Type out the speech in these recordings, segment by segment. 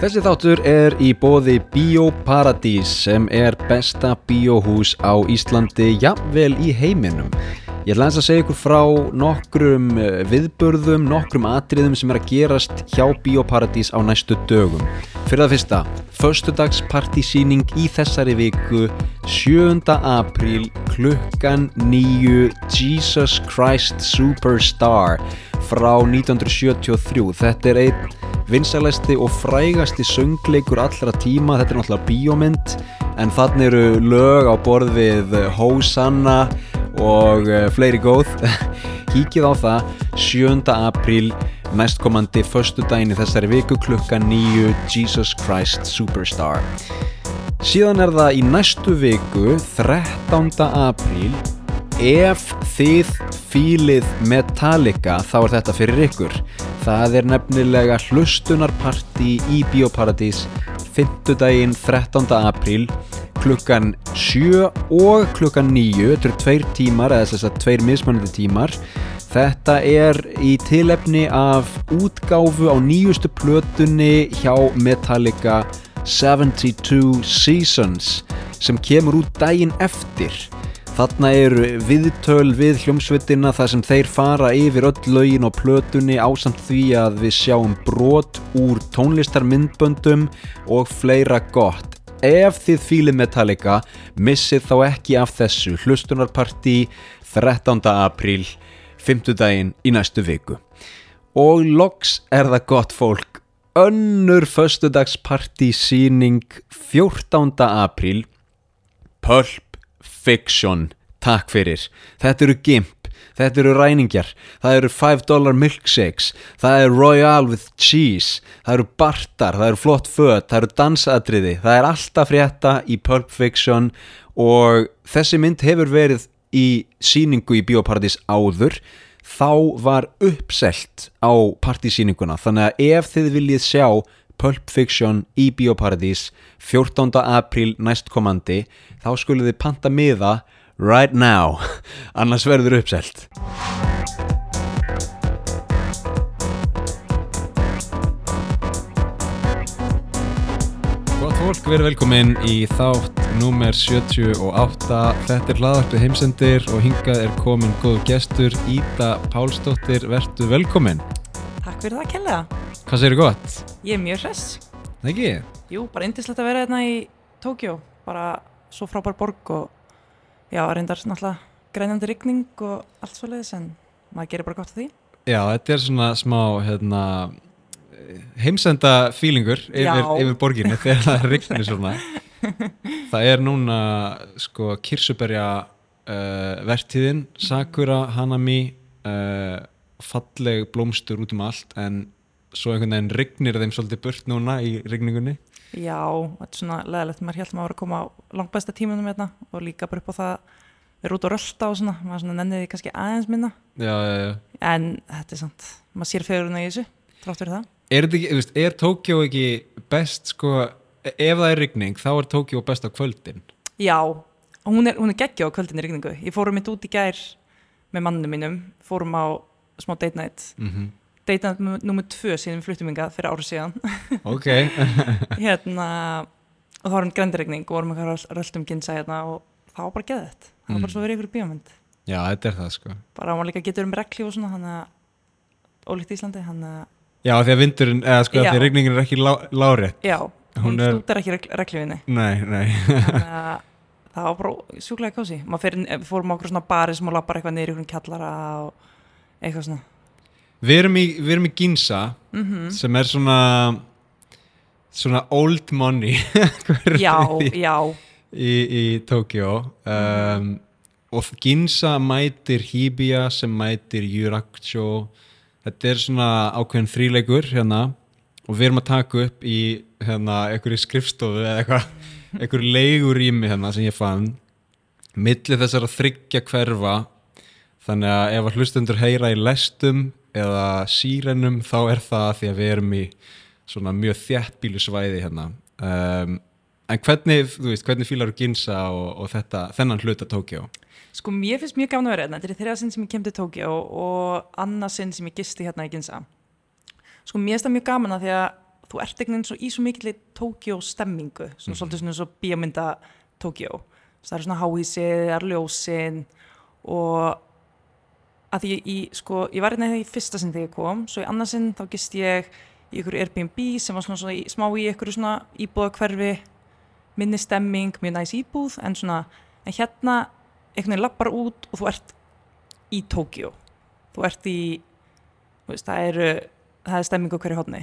Þessi þáttur er í bóði Bíóparadís sem er besta bíóhús á Íslandi, jafnvel í heiminum. Ég ætla að segja ykkur frá nokkrum eh, viðburðum, nokkrum atriðum sem er að gerast hjá Bíóparadís á næstu dögum. Fyrir það fyrsta, förstudagspartísýning í þessari viku, 7. apríl, klukkan 9, Jesus Christ Superstar frá 1973. Þetta er einn vinsalæsti og frægasti söngleikur allra tíma, þetta er náttúrulega bíómynd en þannig eru lög á borð við Hosanna og uh, fleiri góð kíkið á það 7. apríl næstkomandi förstu daginn í þessari viku klukka 9 Jesus Christ Superstar síðan er það í næstu viku 13. apríl ef þið fílið Metallica þá er þetta fyrir ykkur það er nefnilega hlustunarparti í Bíóparadís 5. daginn 13. apríl klukkan 7 og klukkan 9 þetta eru tveir tímar eða þess að tveir mismunandi tímar þetta er í tilefni af útgáfu á nýjustu plötunni hjá Metallica 72 Seasons sem kemur út daginn eftir Þarna eru viðtöl við hljómsveitina þar sem þeir fara yfir öll lögin og plötunni ásamt því að við sjáum brot úr tónlistarmyndböndum og fleira gott. Ef þið fýlið Metallica, missið þá ekki af þessu hlustunarparti 13. apríl, 5. daginn í næstu viku. Og loks er það gott fólk, önnur föstudagsparti síning 14. apríl, Pulp Fiction, takk fyrir. Þetta eru gimp, þetta eru ræningjar. Það eru 5 dollar milkshakes. Það eru royal with cheese. Það eru bartar, það eru flott föt. Það eru dansadriði, það er alltaf frétta í Pulp Fiction og þessi mynd hefur verið í síningu í Bíóparadís áður. Þá var uppselt á partysýninguna þannig að ef þið viljið sjá Pulp Fiction í Bíóparadís 14. apríl næstkomandi. Þá skulle þið panta miða right now. Annars verður uppselt. Gott fólk, við erum velkomin í þátt númer 78 Þetta er hlaðarpið heimsendir og hingað er komin góð gestur Ída Pálsdóttir, vertu velkomin Takk fyrir það að kella. Hvað segir gott? Ég er mjög hress. Það ekki? Jú, bara indislegt að vera hérna í Tókjó bara svo frábær borg og já, reyndar náttúrulega grænandi rigning og allt svo leiðis en maður gerir bara gott af því. Já, þetta er svona smá hérna, heimsenda fílingur yfir, yfir borginni þegar það rignir svona. Það er núna sko kirsuberja uh, vertíðin, sakura, hanami uh, falleg blómstur út um allt en svo einhvern veginn rignir þeim svolítið burt núna í rigningunni. Já, þetta er svona leðilegt maður held maður að koma á langbæsta tímunum hérna og líka bara upp á það vera út og rölda og svona, maður svona nenniði kannski aðeins minna. Já, já, já. En þetta er sant, maður sér fegurinn í þessu trátt fyrir það. Er, þetta ekki, þú veist, er Tókjó ekki best sko, ef það er rigning þá er Tókjó best á kvöldin? Já, og hún er, hún er geggja á kvöldinni rigningu. Ég fórum mitt út í gær með mannum mínum fórum á smá date night mm -hmm. date night nummer tvö síðan við fluttum yngar fyrir ára síðan Ok, hérna og þá var hann grændiregning og vorum eitthvað röldum ginsa hérna og það var bara geðið það var Mm. bara svo verið ykkur bíómynd já þetta er það sko bara hann var líka getur um rekli og svona hann að ólíkt Íslandi hann að Já, því að vindurinn, eða sko, Já. því að rigningin er ekki lá, lárétt. já, Hún er- stútar ekki reklifinni Nei, nei. þannig að það var bara sjúklega fyrir, við fórum á okkur svona bari sem og lappar eitthvað niður í okkur kjallara og eitthvað svona. Við erum í, við erum í Ginza, mm sem er svona, svona old money. Já, í, já, í, í Tókjó. Um, og Ginza mætir Hibiya sem mætir Yurakucho. Þetta er svona ákveðin þríleikur hérna. Og við erum að taka upp í hérna einhverju skrifstofu eða eitthvað, einhverju leigurými hérna sem ég fann. Milli þessar að þryggja hverfa þannig að ef að hlustendur heyra í lestum eða sírenum þá er það því að við erum í svona mjög þjættbílu svæði hérna um, en hvernig, þú veist, hvernig fílar þú Ginsa og, og þetta, þennan hluta Tókjó? Sko mér finnst mjög gaman að vera hérna, þetta er þriða sinn sem ég kem til Tókjó og annað sinn sem ég gisti hérna í Ginza. Sko mér finnst það mjög gaman að því að þú ert einhvern veginn svo, í svo mikill Tókjó stemmingu, svona Mhm. svolítið svona svo bíómynda Tókjó það er svona háísið, það er ljósin og að því í, sko, ég var hérna í fyrsta sinn þegar ég kom, svo í annarsinn þá gist ég í ykkur Airbnb sem var svona, svona í, smá í ykkur svona íbúða hverfi minni stemming, mjög næs íbúð en svona, en hérna einhvern veginn lappar út og þú ert í Tókjó þú ert í þú veist, það eru það er stemming á hverju hodni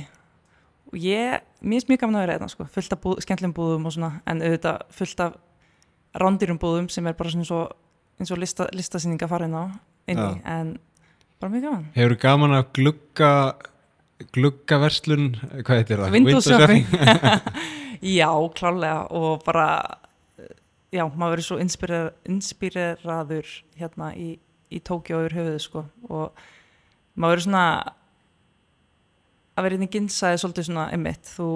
og ég, mér finnst mjög gaman að vera hérna sko, fullt af búð, skemmtilegum búðum og svona en auðvitað fullt af rándyrum búðum sem er bara svona eins og, eins og lista, listasýninga farin á inni, en bara mjög gaman. Hefur gaman að glugga gluggaverslun, hvað heitir það? Windows shopping. Já, klálega og bara já, maður verið svo inspirer, inspireraður hérna í, í Tókjó yfir höfuðu sko og maður verið svona að vera inn í ginsaði svolítið svona emitt, þú,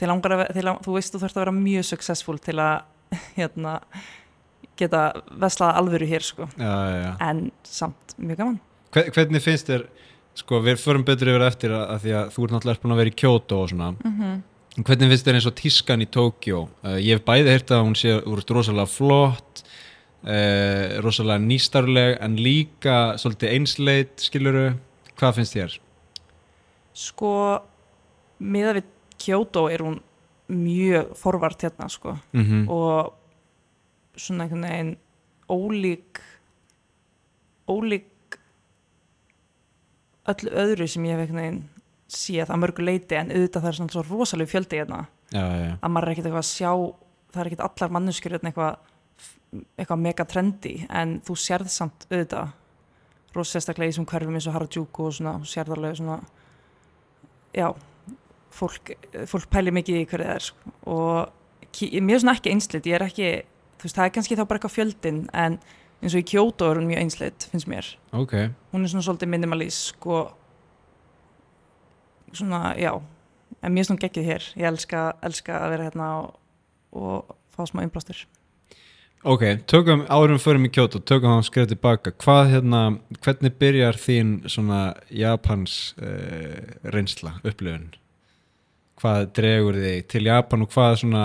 að, lang- þú veist þú þarfst að vera mjög successful til að hérna geta veslað alvöru hér sko Já, já, en samt mjög gaman Hve- Hvernig finnst þér, sko, við förum betur yfir eftir að, að því að þú ert náttúrulega búin að vera í Kyoto og svona mm -hmm. Hvernig finnst þér eins og tískan í Tókjó? Uh, ég hef bæði heyrt að hún sé úr rosalega flott, uh, rosalega nýstarleg en líka svolítið einsleit, skiluru. Hvað finnst þér? Sko, miða við Kyoto er hún mjög forvart hérna, sko. Mm Og svona einhvern veginn ólík, ólík öllu öðru sem ég hef einhvern veginn séð að mörgu leiti en auðvitað það er svona svo rosalega fjöldi hérna Já, já, já. að maður er ekkert eitthvað að sjá, það er ekkert allar manneskjur hérna eitthvað, eitthvað mega trendi en þú sérð samt auðvitað rosa sérstaklega í þessum hverfum eins og Harajuku og svona, þú sérð alveg svona já, fólk, fólk pæli mikið í hverju það er sko. og mér er svona ekki einslit, ég er ekki þú veist, það er kannski þá bara eitthvað fjöldin en eins og í Kyoto er hún mjög einslit, finnst mér Ok. hún er svona svolítið minimalísk og svona, já en mér er svona geggið hér, ég elska, elska að vera hérna og, og fá smá innblástur Ok, tökum árum förum í Kyoto, tökum hann skrið tilbaka. Hvað hérna, hvernig byrjar þín svona Japans uh, reynsla, upplifun? Hvað dregur þig til Japan og hvað svona,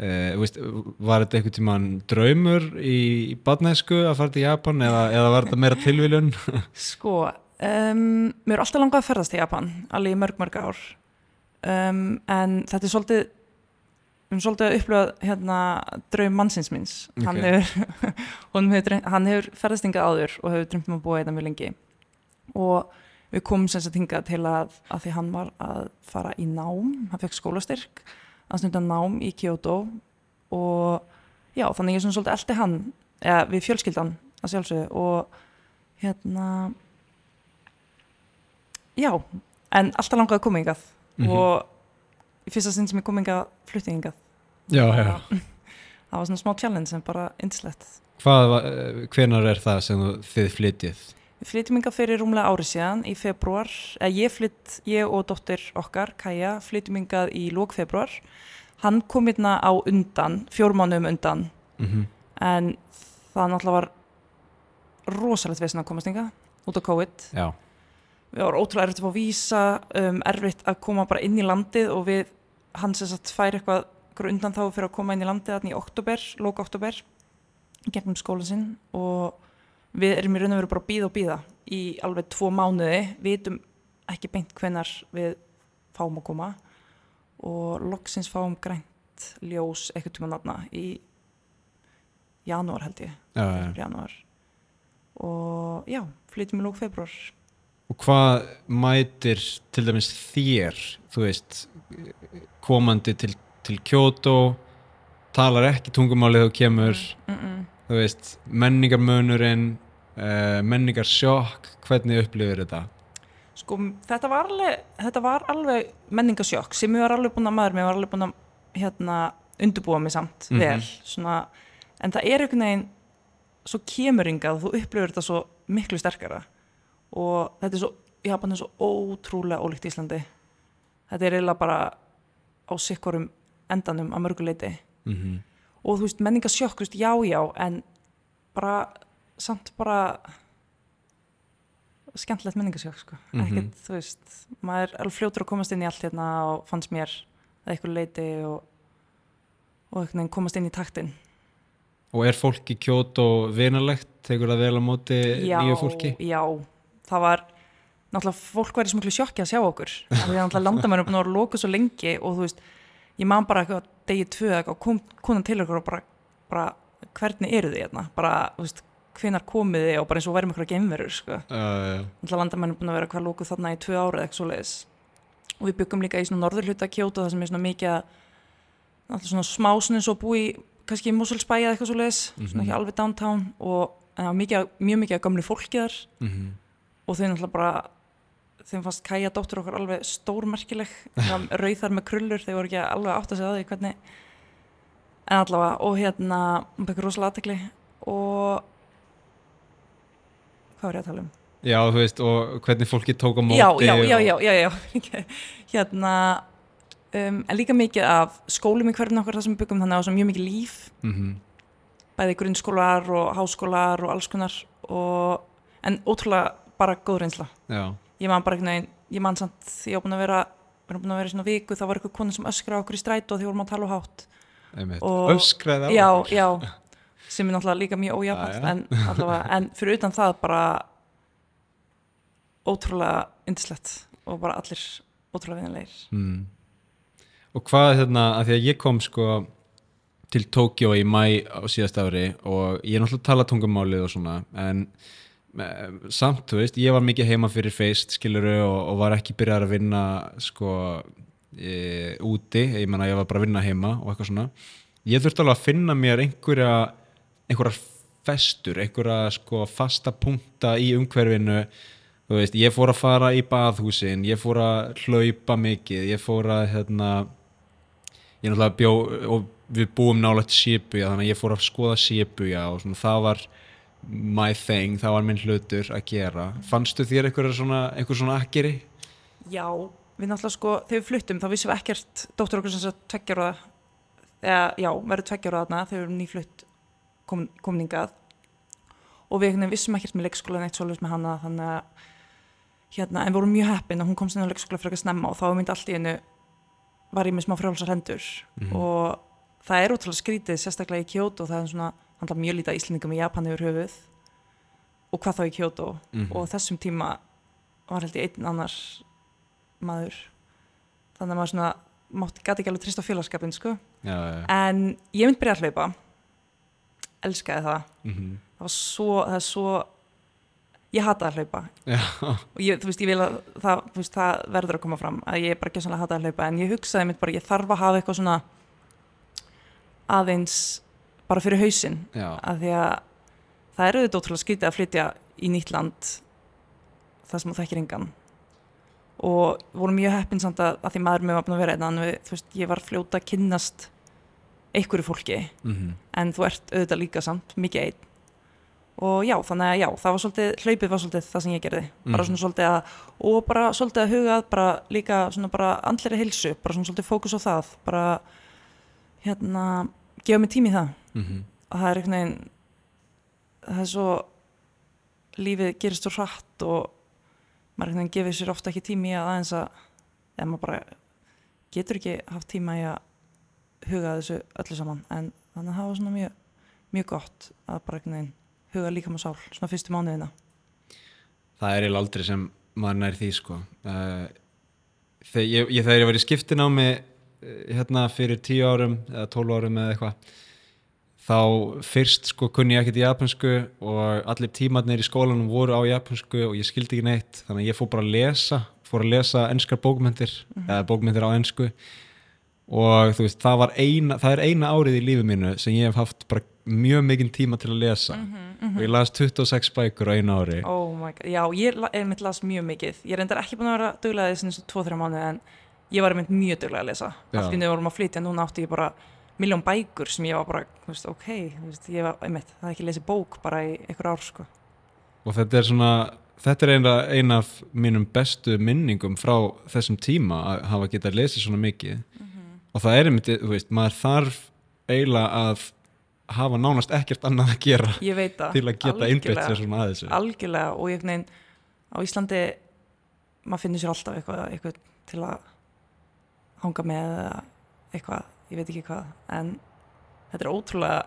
uh, veist, var þetta einhvern tímann draumur í, í badnæsku að fara til Japan eða, eða var þetta meira tilviljun? Sko, um, mér er alltaf langað að ferðast í Japan, alveg í mörg, mörg ár um, en þetta er svolítið við erum svolítið að upplifa hérna draum mannsins minns hann, Ok. hefur, hefur, hann hefur ferðast hingað áður og hefur drömt um að búa hérna mjög lengi og við komum sem sagt hingað til að, að því hann var að fara í nám hann fekk skólastyrk hann stundar nám í Kyoto og já, þannig ég er svona svolítið eldi hann eða við fjölskyldan að sjálfsögðu og hérna já, en alltaf langaði að koma hingað Mhm. og í fyrsta sinn sem ég kom hingað flutti hingað Já, já. það var svona smá challenge en bara yndislegt Hvað, eh, hvenær er það sem þið flytjið? Við flytjum hingað fyrir rúmlega árið síðan í februar, eða ég flytt, ég og dóttir okkar, Kaja, flytjum hingað í lók februar. Hann kom hérna á undan, fjórmánum undan, Mm en það náttúrulega var rosalegt vesen að komast hingað út á COVID. Já, Við var ótrúlega erfitt að fá vísa, um, erfitt að koma bara inn í landið og við, hann sem sagt fær eitthvað, undan þá fyrir að koma inn í landið þarna í oktober, lók oktober, gegnum skólan sinn og við erum í raun og veru bara að býða og býða í alveg tvo mánuði, vitum ekki beint hvenar við fáum að koma. Og loksins fáum grænt ljós eitthvað tíma náttúrulega í janúar held ég, já, já. janúar. Og já, flytjum í lók februar Og hvað mætir til dæmis þér, þú veist, komandi til, til Kyoto, talar ekki tungumálið þú kemur, mm -mm. Þú veist, menningarmunurinn, uh, menningarsjokk, hvernig upplifir þetta? Sko, þetta var alveg, þetta var alveg menningasjokk sem ég var alveg búin að maður, mér var alveg búin að hérna, undurbúa mig samt Mhm. vel, svona, en það er einhvern veginn svo kemurringað, þú upplifir þetta svo miklu sterkara og þetta er svo, Japan er svo ótrúlega ólíkt Íslandi þetta er eiginlega bara á sikkorum endanum að mörguleiti Mm og þú veist, menningasjokk, þú veist, já, já en bara, samt bara skemmtilegt minningasjök sko. Mhm. ekkert, þú veist, maður er fljótur að komast inn í allt hérna og fannst mér að eitthvað leiti og, og komast inn í taktin Og er fólk í Kyoto vinalegt? Tekur það vel á móti nýju fólki? já, það var náttúrulega fólk var í smuklu sjokki að sjá okkur því að náttúrulega landamæður er búin að vera lókuð svo lengi og þú veist, ég man bara eitthvað degi tvö eitthvað, kom konan til okkur og bara, bara hvernig eru þið hérna? Bara, þú veist, hvenar komið þið? Og bara eins og verðum ykkur að geimverur sko. Uh, landamæður er búin að vera hvað lókuð þarna í tvö ára eða eitthvað svoleiðis. Og við byggum líka í svona norðurhluta Kyoto það sem er svona mikið að- náttúrulega svona smá svona eins og búi í kannski Mosulsbæ eða eitthvað svoleiðis svona ekki alveg downtown og mikið, af- mjög mikið að gamlu fólki þar. Mm og þau náttúrulega bara þeim fannst Kaja dóttur okkar alveg stórmerkileg rauðar með krullur þau voru ekki alveg átt að segja á því hvernig en allavega og hérna hún bekkur rosalega aðtekli og hvað var ég að tala um? Já, þú veist, og hvernig fólki tók á móti já, já, já, og- já, já, já. hérna um, en líka mikið af skólum í hverjum okkar þar sem við byggum þannig að það var mjög mikið líf Mhm. bæði grunnskólar og háskólar og alls konar og, en ótrúlega bara góð reynsla Já, ég man bara einhvern veginn, ég man samt ég var búin að vera, við erum búin að vera í svona viku þá var eitthvað konu sem öskra okkur í strætó því við vorum að tala og hátt Og- Öskraði á já, okkur. já, sem er náttúrulega líka mjög Já, ójafnætt já. en, en fyrir utan það bara ótrúlega indislegt og bara allir ótrúlega vinnilegir mm. Og hvað hérna, að því að ég kom sko til Tókjó í mæ á síðast ári og ég er náttúrulega að tala tungumálið og svona en samt, þú veist, ég var mikið heima fyrir feist, skiluru, og, og var ekki byrjað að vinna sko e, úti, ég menna ég var bara að vinna heima og eitthvað svona. Ég þurfti alveg að finna mér einhverja einhverjar festur, einhverja sko fasta punkta í umhverfinu. Þú veist, ég fór að fara í baðhúsin, ég fór að hlaupa mikið, ég fór að hérna, ég náttúrulega bjó og við búum nálægt Shibuya þannig að ég fór að skoða Shibuya og svona, það var my thing, það var minn hlutur að gera. Fannstu þér einhver svona, svona akkeri? já, við náttúrulega sko, þegar við fluttum þá vissum við ekkert, dóttur okkur sem tveggjar og eða, já, verður tveggjar og þarna þegar við erum nýflutt kom, komningað og við vissum ekkert með leikskóla neitt svolítið með hana þannig að hérna, en við vorum mjög heppin að hún kom sinna á leikskóla fyrir að snemma og þá myndi allt í einu var ég með smá frjálsar hendur. Og það er ótrúlega skrítið sérstaklega í Kyoto það er svona, handla mjög lítið íslendingum í Japan yfir höfuð. Og hvað þá í Kyoto. Mhm. og þessum tíma var held ég einn annar maður. Þannig að maður svona mátti gæti ekki alveg trist á félagskapin sko. Já, já, já. en ég myndi byrja að hlaupa. Elskaði það. Mm það var svo, það er svo ég hata að hlaupa. Og ég, þú veist, ég vil að það, veist, það verður að koma fram að ég bara ekki svona hata að hlaupa. En ég hugsaði mitt bara, ég þarf að hafa eitthvað svona aðeins bara fyrir hausinn. Já. að því að það er auðvitað ótrúlega skrítið að flytja í nýtt land það sem þú þekkir engan. Og voru mjög heppin samt að, að því maður með búin að vera einn þú veist, ég var fljóta að kynnast einhverju fólki. Mm en þú ert auðvitað líka samt mikið einn. Og já, þannig að já, það var svolítið hlaupið var svolítið það sem ég gerði. Bara Mhm. svona svolítið að, og bara svolítið að huga að bara líka svona bara andleri hilsu bara svona svolítið fókus á það. Bara hérna, gefa mig tími í það -hmm. og það er einhvern veginn það er svo lífið gerist svo hratt og maður einhvern veginn gefur sér ofta ekki tími að aðeins að eða maður bara getur ekki haft tíma í að huga þessu öllu saman. En þannig að það var svona mjög, mjög gott að bara einhvern veginn huga líka með sál svona fyrstu mánuðina. Það er eiginlega aldrei sem maður nær því sko. Uh, þegar ég, ég, þegar ég var í skiptinámi eh, hérna fyrir tíu árum eða tólf árum eða eitthvað þá fyrst sko kunni ég ekkert japansku og allir tímarnir í skólanum voru á japansku og ég skildi ekki neitt. Þannig að ég fór bara að lesa fór að lesa enskar bókmyndir eða bókmyndir á ensku. Og þú veist, það eina það er eina árið í lífi mínu sem ég hef haft bara mjög mikinn tíma til að lesa. Og ég las 26 bækur á einu ári. Oh my god, já, ég la- einmitt las mjög mikið. Ég er endar ekki búin að vera duglega þessi 2-3 mánuði en ég var einmitt mjög duglega að lesa. Allt í nöðu vorum að flytja, núna átti ég bara miljón bækur sem ég var bara, þú veist, ok þú veist, ég var, einmitt, það er ekki lesið bók bara í einhver ár, sko. Og þetta er svona þetta er eina, eina af mínum bestu minningum frá þessum tíma að hafa getað lesið svona mikið. Og það er einmitt, þú veist, maður þarf eiginlega að hafa nánast ekkert annað að gera það, til að geta algjörlega. sér svona að þessu. Algjörlega og ég, nein, á Íslandi maður finnir sér alltaf eitthvað, eitthvað til að hanga með eða eitthvað, ég veit ekki hvað en þetta er ótrúlega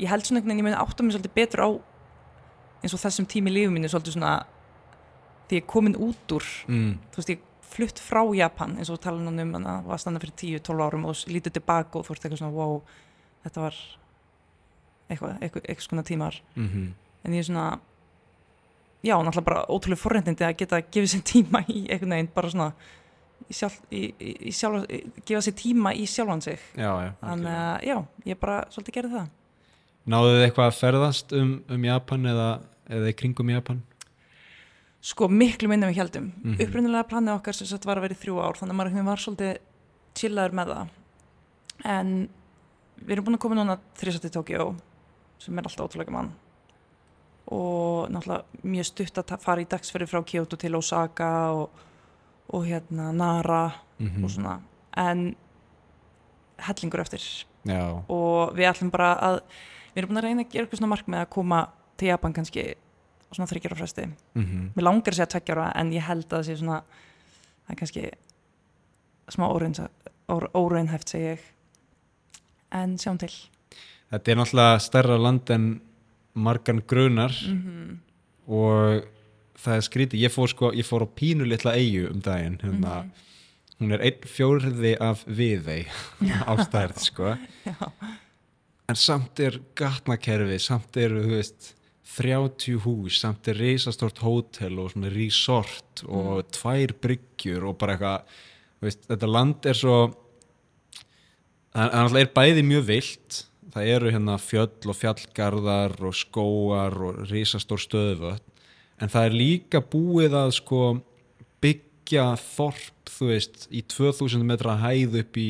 ég held svona einhvern veginn, ég meni átta mig svolítið betur á eins og þessum tími í lífum mínu svolítið svona því ég er komin út úr mm. þú veist, ég flutt frá Japan eins og tala nú um hana, var að standa fyrir 10-12 árum og lítið tilbaka og þú veist eitthvað svona wow, þetta var eitthvað, eitthvað, eitthvað svona tímar Mm en ég er svona já, náttúrulega bara ótrúlega forrendindi að geta gefið sér tíma í einhvern veginn bara svona í sjálf, í, í, sjálf, gefa sér tíma í sjálfan sig þannig að já, ég bara svolítið gerði það Náðu þið eitthvað að ferðast um, um Japan eða, eða í kringum Japan? sko miklu minna við heldum mm. -hmm. upprunnilega planið okkar sem sagt var að vera í þrjú ár þannig að maður var svolítið chillaður með það en við erum búin að koma núna þrjusat í Tókjó sem er alltaf ótrúlega mann og náttúrulega mjög stutt að fara í dagsferði frá Kyoto til Osaka og, og hérna Nara Mm og svona. En hellingur eftir. Já, og við ætlum bara að við erum búin að reyna að gera eitthvað svona markmið að koma til Japan kannski svona þryggjara fresti. Mm mér langar að segja tveggjara en ég held að það sé svona það er kannski smá óraunhæft segi ég. En sjáum til. Þetta er náttúrulega stærra land en margan grunar. Mm og það er skrítið, ég fór sko, ég fór á pínu litla eigu um daginn, hérna. Mhm. hún er einn fjórði af viðei ástæðir, sko. Já. en samt er gatnakerfi, samt er, veist 30 hús, samt er reisastort hótel og svona resort og tvær bryggjur og bara eitthvað veist, þetta land er svo það er bæði mjög vilt það eru hérna fjöll og fjallgarðar og skóar og risastór stöðvöld en það er líka búið að sko byggja þorp þú veist í 2000 metra hæð upp í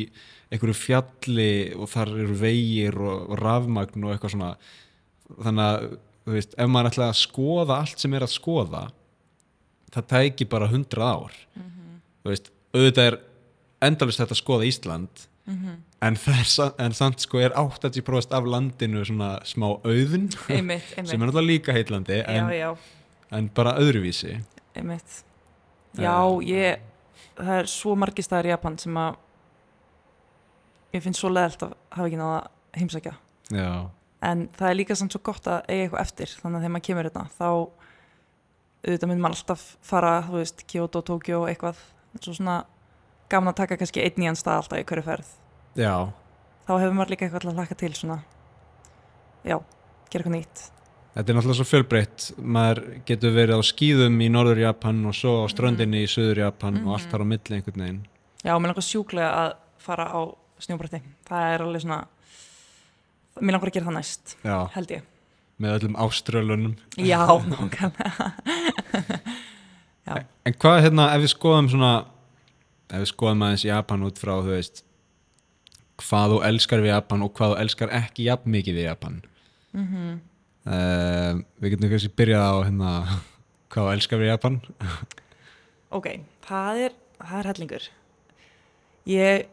einhverju fjalli og þar eru vegir og, og rafmagn og eitthvað svona. Þannig að þú veist, ef maður ætla að skoða allt sem er að skoða það tæki bara 100 ár. Þú veist, auðvitað er endalist þetta að skoða Ísland en, það er, sa- en samt sko er 80% af landinu svona smá auðun sem er náttúrulega líka heitlandi en, já, já, en bara öðruvísi? Einmitt. Já, ég það er svo margir staðar í Japan sem að ég finn svo leðalt að hafa ekki náða heimsækja. Já, en það er líka samt svo gott að eiga eitthvað eftir þannig að þegar maður kemur hérna þá auðvitað mynd maður alltaf fara þú veist, Kyoto, Tokyo, eitthvað. Svo svona gaman að taka kannski einn nýjan stað alltaf í hverju ferð. Já, þá hefur maður líka eitthvað að laka til svona já, gera eitthvað nýtt þetta er náttúrulega svo fjölbreytt. Maður getur verið á skýðum í norður Japan og svo á ströndinni í söður Japan og allt þar á milli einhvern veginn. Já, mér langar sjúklega að fara á snjóbrætti það er alveg svona mér langar að gera það næst, já, held ég. Með öllum áströlunum já, nákvæmlega. En hvað hérna, ef við skoðum svona ef við skoðum aðeins Japan út frá þú veist hvað þú elskar við Japan og hvað þú elskar ekki jafn mikið við Japan? Mm uh, við getum kannski byrjað á hérna hvað elskar við Japan Ok, það er, það er hellingur. Ég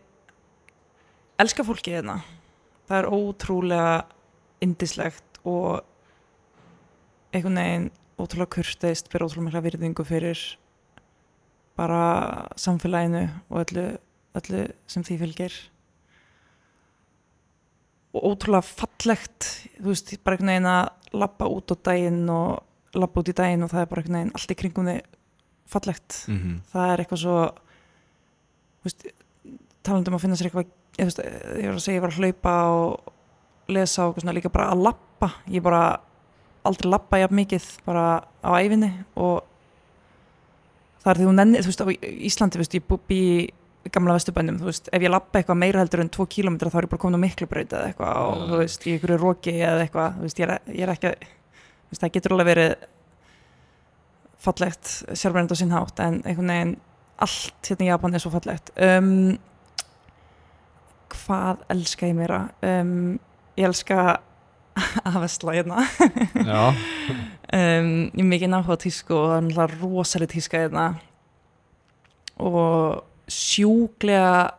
elska fólkið hérna. Það er ótrúlega indislegt og einhvern veginn ótrúlega kurteist, fyrir ótrúlega mikla virðingu fyrir bara samfélaginu og öllu, öllu sem því fylgir. Ótrúlega fallegt, þú veist, bara einhvern veginn að labba út á daginn og labba út í daginn og það er bara einhvern veginn allt í kringum þig fallegt mm -hmm. það er eitthvað svo þú veist, talandi um að finna sér eitthvað ég, veist, ég var að segja, ég var að hlaupa og lesa og svona líka bara að lappa ég bara aldrei lappa jafn mikið bara á æfinni og það er því hún nenni þú veist, á Íslandi, þú veist, ég bú- bý í gamla vesturbænum, þú veist, ef ég lappa eitthvað meira heldur en tvo kílómetra þá er ég bara komin á miklu braut eða eitthvað og Já. þú veist, í einhverju roki eða eitthvað, þú veist, ég er, ég er ekki þú veist, það getur alveg verið fallegt sjálfrænd á sinn hátt en einhvern veginn allt hérna í Japan er svo fallegt. Um, hvað elska ég meira? Um, ég elska að vesla hérna. Um, ég er mikið á tísku og það er náttúrulega rosalega tíska hérna. Og sjúklega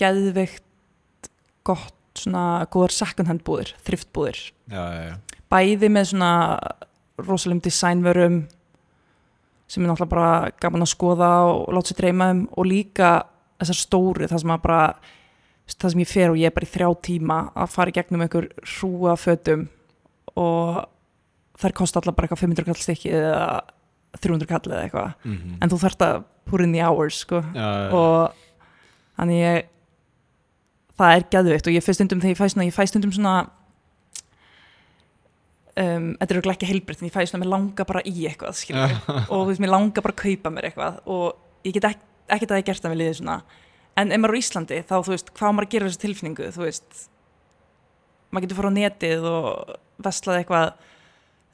geðveikt gott svona góðar second hand búðir, þriftbúðir já, já, já. bæði með svona rosalegum designvörum sem er náttúrulega bara gaman að skoða og láta sér dreyma um og líka þessar stóru, það sem að bara það sem ég fer og ég er bara í þrjá tíma að fara í gegnum einhver hrúa fötum og þær kosta allar bara eitthvað 500 kall stykki eða 300 kall eða eitthvað. Mm -hmm. en þú þarft að put in the hours sko. Já, og þannig ég það er gæðveitt og ég fæ stundum þegar ég fæ svona, ég fæ stundum svona um, þetta er auðvitað ekki heilbritt en ég fæ svona, mér langa bara í eitthvað og þú veist, mér langa bara að kaupa mér eitthvað og ég get ekki, ekkert að ég gert það með liðið svona. En ef maður er á Íslandi þá þú veist, hvað maður að gera þessu tilfinningu þú veist? Maður getur fara á netið og vestlað eitthvað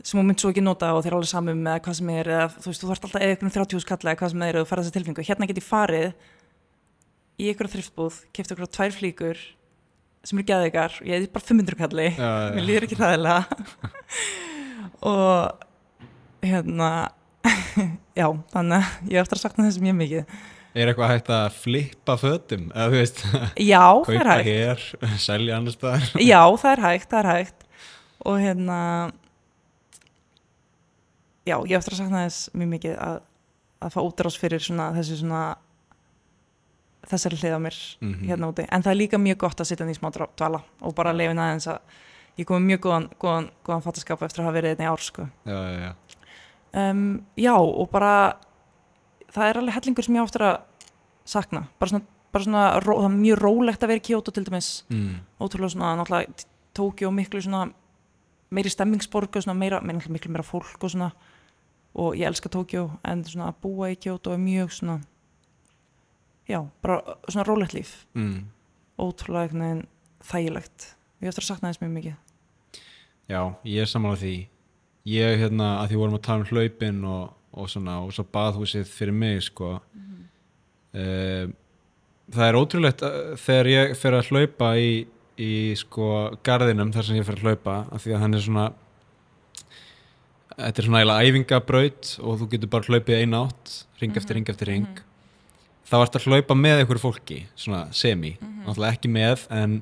sem þú mynd svo ekki nota og þeir alveg samum með hvað sem er eða þú veist, þú þarft alltaf eða einhvern 30 skalla eða hvað sem er og fara þessu tilfinningu hérna get ég farið í einhverja þriftbúð, kefti einhverja tvær flíkur sem eru gæðigar og ég hefði bara 500 kalli já, já. mér líður ekki ræðilega og hérna já, þannig að ég eftir að sakna þessu mjög mikið Er eitthvað hægt að flippa fötum? Eða þú veist, já, það er kaupa hér, selja annars staðar? já, það er hægt, það er hægt og hérna já, ég eftir að sakna þess mjög mikið að, að fá útrás fyrir svona þessi svona þessari hlið á mér Mhm. hérna úti en það er líka mjög gott að sitja í smá dvala og bara lefin aðeins að ég komi mjög góðan, góðan, góðan fattaskap eftir að hafa verið einnig ár sko. Já, já, já. um, já og bara það er alveg hellingur sem ég eftir að sakna bara svona, bara svona ró, það er mjög rólegt að vera í Kyoto til dæmis Mm. ótrúlega svona náttúrulega Tókjó miklu svona meiri stemmingsborg og svona meira, meira meira fólk og svona og ég elska Tókjó en svona að búa í Kyoto er mjög svona já, bara svona rólegt líf. Mm. ótrúlega einhvern veginn þægilegt. Ég eftir að sakna þess mjög mikið. Já, ég er samanlega því. Ég, hérna, að því vorum að tala um hlaupin og, og svona, og svo baðhúsið fyrir mig, sko mm það er ótrúlegt að, þegar ég fer að hlaupa í, í sko garðinum þar sem ég fer að hlaupa, af því að hann er svona þetta er svona eiginlega æfingabraut og þú getur bara hlaupið einn átt, ring eftir ring eftir ring þá ertu að hlaupa með einhverju fólki, svona semi. Náttúrulega ekki með, en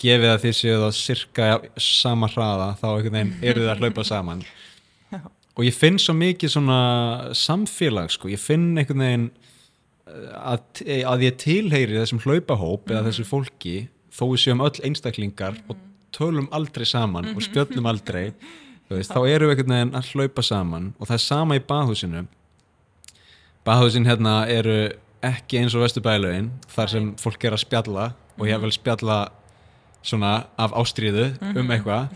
gefið að þið séu þá sirka sama hraða þá einhvern veginn eru þið að hlaupa saman. Og ég finn svo mikið svona samfélag sko, ég finn einhvern veginn eh, að, að ég tilheyri þessum hlaupahóp eða þessu fólki þó við séum öll einstaklingar og tölum aldrei saman og spjöllum aldrei veist, þá eru við einhvern veginn að hlaupa saman og það er sama í baðhúsinu. Baðhúsin hérna eru ekki eins og vesturbælaugin þar sem fólk er að spjalla og ég vil spjalla svona af ástríðu um eitthvað.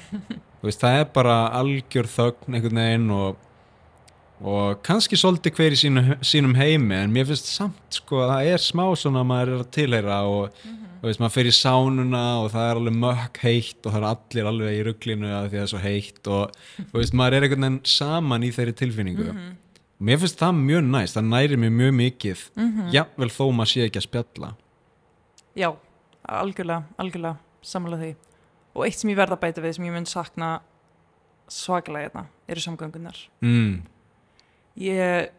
Þú veist, það er bara algjör þögn einhvern veginn og, og kannski svolítið hver í sínu, sínum heimi en mér finnst samt sko að það er smá svona að maður er að tilheyra og þú veist, maður fer í sánuna og það er alveg mökk heitt og það er allir alveg í rugglinu að því að það er svo heitt og þú veist, maður er einhvern veginn saman í þeirri tilfinningu. Og mér finnst það mjög næst, það næri mér mjög mikið jafnvel þó maður sé ekki að spjalla. Já, algjörlega, algjörlega samanlega því. Og eitt sem ég verða að bæta við sem ég mun sakna svakalega hérna eru samgöngunar mm. Ég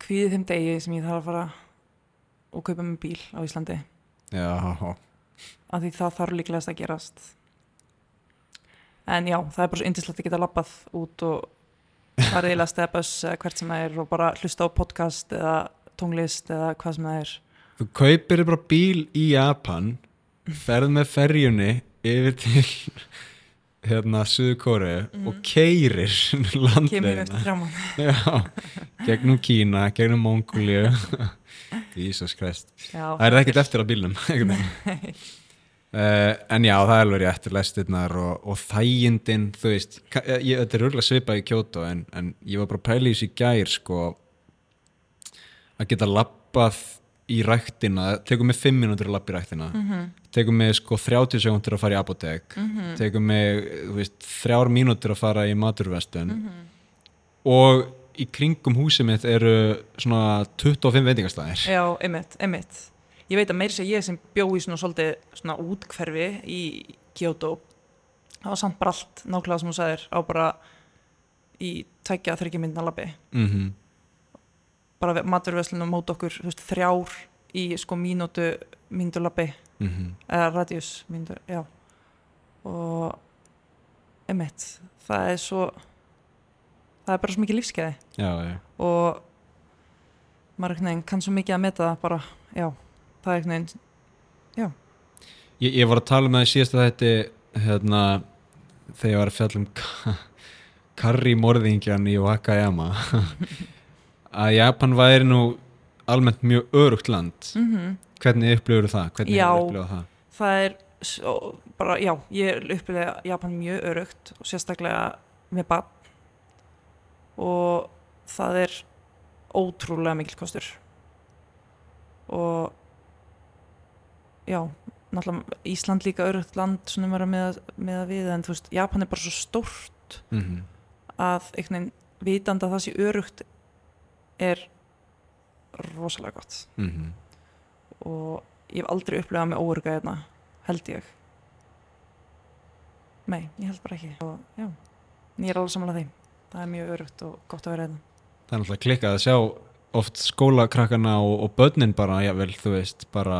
kvíði þeim degi sem ég þarf að fara og kaupa mig bíl á Íslandi. Já, af því það þarf líklegast að gerast. En já, það er bara svo yndislegt að geta labbað út og farið í last eða buss eða hvert sem það er og bara hlusta á podcast eða tónlist eða hvað sem það er. Þú kaupir bara bíl í Japan ferð með ferjunni yfir til hérna Suðu Kóru og keirir kemur eftir landleina þrjá mánu já, gegnum Kína, gegnum Mongóliu Jesus Christ. Já, það er ekkert eftir á bílnum uh, en já, það er alveg rétt lestirnar og, og þægindin þú veist, ka- ég, þetta er örgulega svipað í kjóto en, en ég var bara að pæla í þessu gær sko að geta labbað í ræktina tekum mig 5 minútur að labba í ræktina Mhm. tekum mig sko 30 sekundur að fara í apotek tekum mig, þú veist, þrjár mínútur að fara í maturvestun Mhm. og í kringum húsið mitt eru svona 25 veitingastæðir Já, einmitt, einmitt. Ég veit að meiri sé ég sem bjó í svona svolítið svona útkverfi í Kyoto það var samt bara allt nákvæmlega sem þú sagðir á bara í tækja þryggja myndna labbi mm bara maturveslun og mót okkur veist, þrjár í sko mínútu mínútu labbi -hmm. eða radius mínútu, já. Og einmitt, það er svo það er bara svo mikið lífskeiði já, já, og maður kann svo mikið að meta það bara, já, það er einhvern veginn Ég, ég var að tala með það í síðasta þetta hérna, þegar ég var að fjalla um ka- karri-morðingjan í Wakayama að Japan væri nú almennt mjög örugt land mm hvernig upplifur það? Hvernig Já. það? það er svo, bara, já, ég uppilega Japan mjög örugt og sérstaklega með bann og það er ótrúlega mikil kostur og já, náttúrulega Ísland líka örugt land svona um að með, með að við en þú veist, Japan er bara svo stórt Mm að einhvern veginn vitandi að það sé örugt er rosalega gott. -hmm. og ég hef aldrei upplegað með óörga hérna, held ég. Nei, ég held bara ekki. Og já, ég er alveg samanlega því. Það er mjög örugt og gott að vera hérna. Það er náttúrulega klikkað að sjá oft skólakrakkana og, og börnin bara, jável, þú veist, bara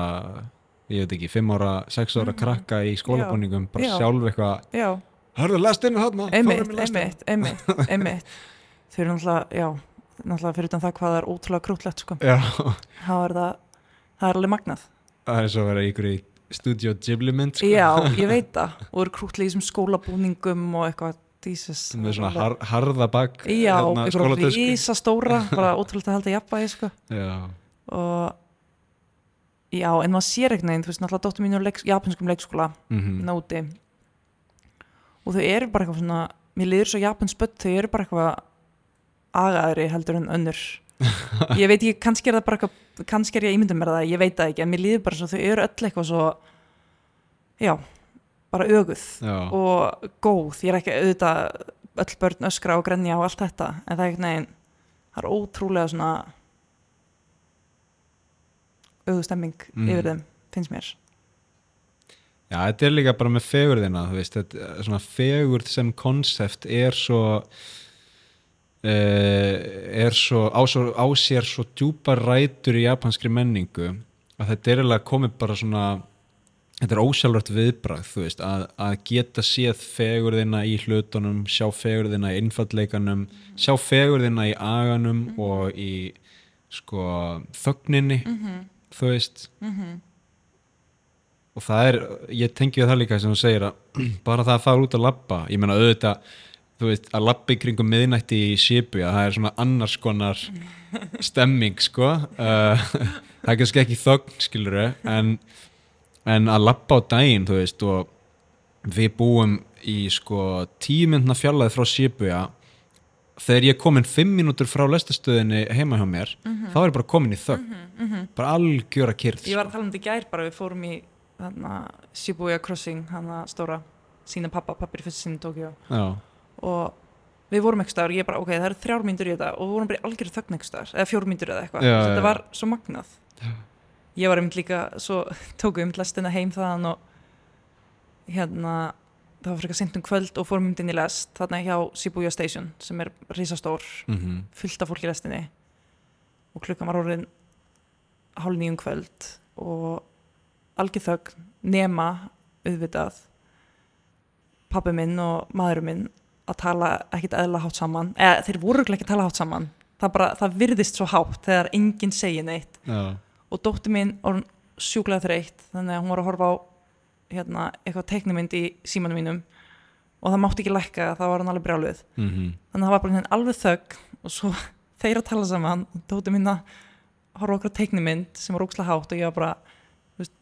ég veit ekki, 5 ára, 6 ára Mhm. krakka í skólabúningum, bara Já. sjálf eitthvað já, Hörðu, lestinu þarna, einmitt, fórum í lestina." einmitt, einmitt, einmitt. Þau eru náttúrulega, já náttúrulega fyrir utan það hvað það er ótrúlega krútlegt sko. Já, þá er það, það er alveg magnað það er svo að vera ykkur í Studio Ghibli mynd sko. já, ég veit það og eru krútlega í þessum skólabúningum og eitthvað, Jesus með svona har, harða bak já, hérna, eitthvað skólatösku. rísa stóra bara ótrúlega að halda jafnvægi sko. Já, og já, en maður sér ekkert neginn, þú veist, náttúrulega dóttur mín er leik, japanskum leikskóla mhm, náti og þau eru bara eitthvað svona mér liður svo japansbött, þau eru bara eitthvað agaðri heldur en önnur. Ég veit ekki, kannski er það bara kannski er ég ímynda mér það, ég veit það ekki en mér liður bara svo, þau eru öll eitthvað svo já, bara öguð já, og góð, ég er ekki auðvitað öll börn öskra og grenja og allt þetta en það er ekkert neginn, það er ótrúlega svona auðu stemming Mm. yfir þeim, finnst mér. Já, þetta er líka bara með fegurðina, þú veist, þetta, svona fegurð sem konsept er svo er svo á, svo á sér svo djúpar rætur í japanskri menningu að þetta er eiginlega komið bara svona þetta er ósjálfrætt viðbragð þú veist, að, að geta séð fegurðina í hlutunum, sjá fegurðina í innfalleikanum, sjá fegurðina í aganum og í sko þögninni þú veist. Og það er, ég tengi það líka sem þú segir að bara það að fara út að labba ég meina auðvitað, þú veist að labba í kringum miðnætti í Shibuya það er svona annars konar stemming sko. Uh, það er kannski ekki þögn skilur en, en að labba á daginn þú veist og við búum í sko tímyndna fjallaði frá Shibuya þegar ég er komin fimm mínútur frá lestastöðinni heima hjá mér þá er ég bara komin í þögn. Bara algjöra kyrð Ég var að tala um þetta gær bara, við fórum í Shibuya Crossing, hana stóra sína pappa, pappir fyrst sinni Tokyo Já, og við vorum ekki staður, ég bara, ok, það eru þrjár mínútur í þetta og við vorum bara í algjörðu þögn ekki staður, eða fjór mínútur eða eitthvað, þetta var svo magnað. Ég var einmitt líka, svo tóku um lestina heim þaðan og hérna það var frekar sent um kvöld og fórum um inn í lest þarna hjá Shibuya Station sem er risastór, mm fullt af fólki í lestinni. Og klukkan var orðin hálf nýjum kvöld og algjör þögn nema auðvitað pabbi minn og maðurinn minn að tala ekkit eðla hátt saman eða þeir voru ekki að tala hátt saman. Það, bara, það virðist svo hátt þegar enginn segir neitt. Já, og dóttir mín var sjúklega þreytt þannig að hún var að horfa á hérna, eitthvað teiknumynd í símanum mínum. Og það mátti ekki lækka það var hann alveg brjáluð. Mm þannig að það var bara hérna alveg þögn og svo þeir að tala saman og dóttir mín að horfa okkur teiknumynd sem var ókslega hátt og ég var bara veist,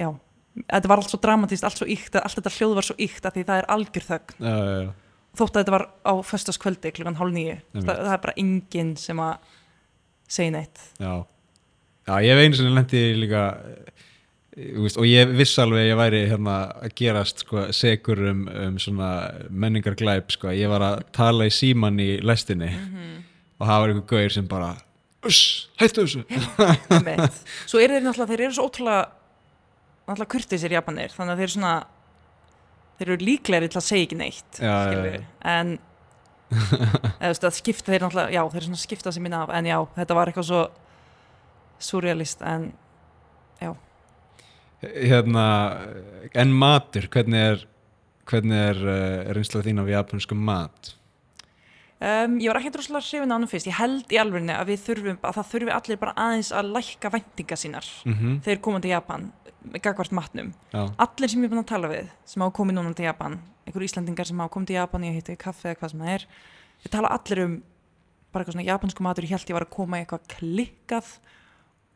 já þetta var allt svo dramatíst, allt svo ykt allt þetta hljóð var svo ykt að því það er algjör þögn. Já, já, já. þótt að þetta var á föstaskvöldi klukkan hálf nýju það, það er bara enginn sem að segja neitt. Já, já ég hef einu sinni lendi líka eh, veist, og ég viss alveg að ég væri hérna að gerast sko, segur um, um svona menningarglæp sko. ég var að tala í síman í lestinni og það var einhver gauður sem bara Uss, hættu þessu. Svo eru þeir náttúrulega, þeir eru svo ótrúlega náttúrulega kurtisir japanir þannig að þeir eru svona þeir eru líklegri til að segja ekki neitt Já, já, já. en eða, að skipta þeir náttúrulega já, þeir eru svona að skipta sér minna af en já, þetta var eitthvað svo surrealist en hérna, en matur hvernig er hvernig er uh, reynsla þín af japanskum mat Um, ég var ekki droslega hrifin á hann fyrst, ég held í alvegni að við þurfum, að það þurfi allir bara aðeins að lækka væntinga sínar mm þegar koma til Japan, gagvart matnum. Já, allir sem ég er búin að tala við sem hafa komið núna til Japan, einhverju Íslandingar sem hafa komið til Japan, ég heiti kaffe eða hvað sem það er við tala allir um bara eitthvað svona japansku matur, ég held ég var að koma í eitthvað klikkað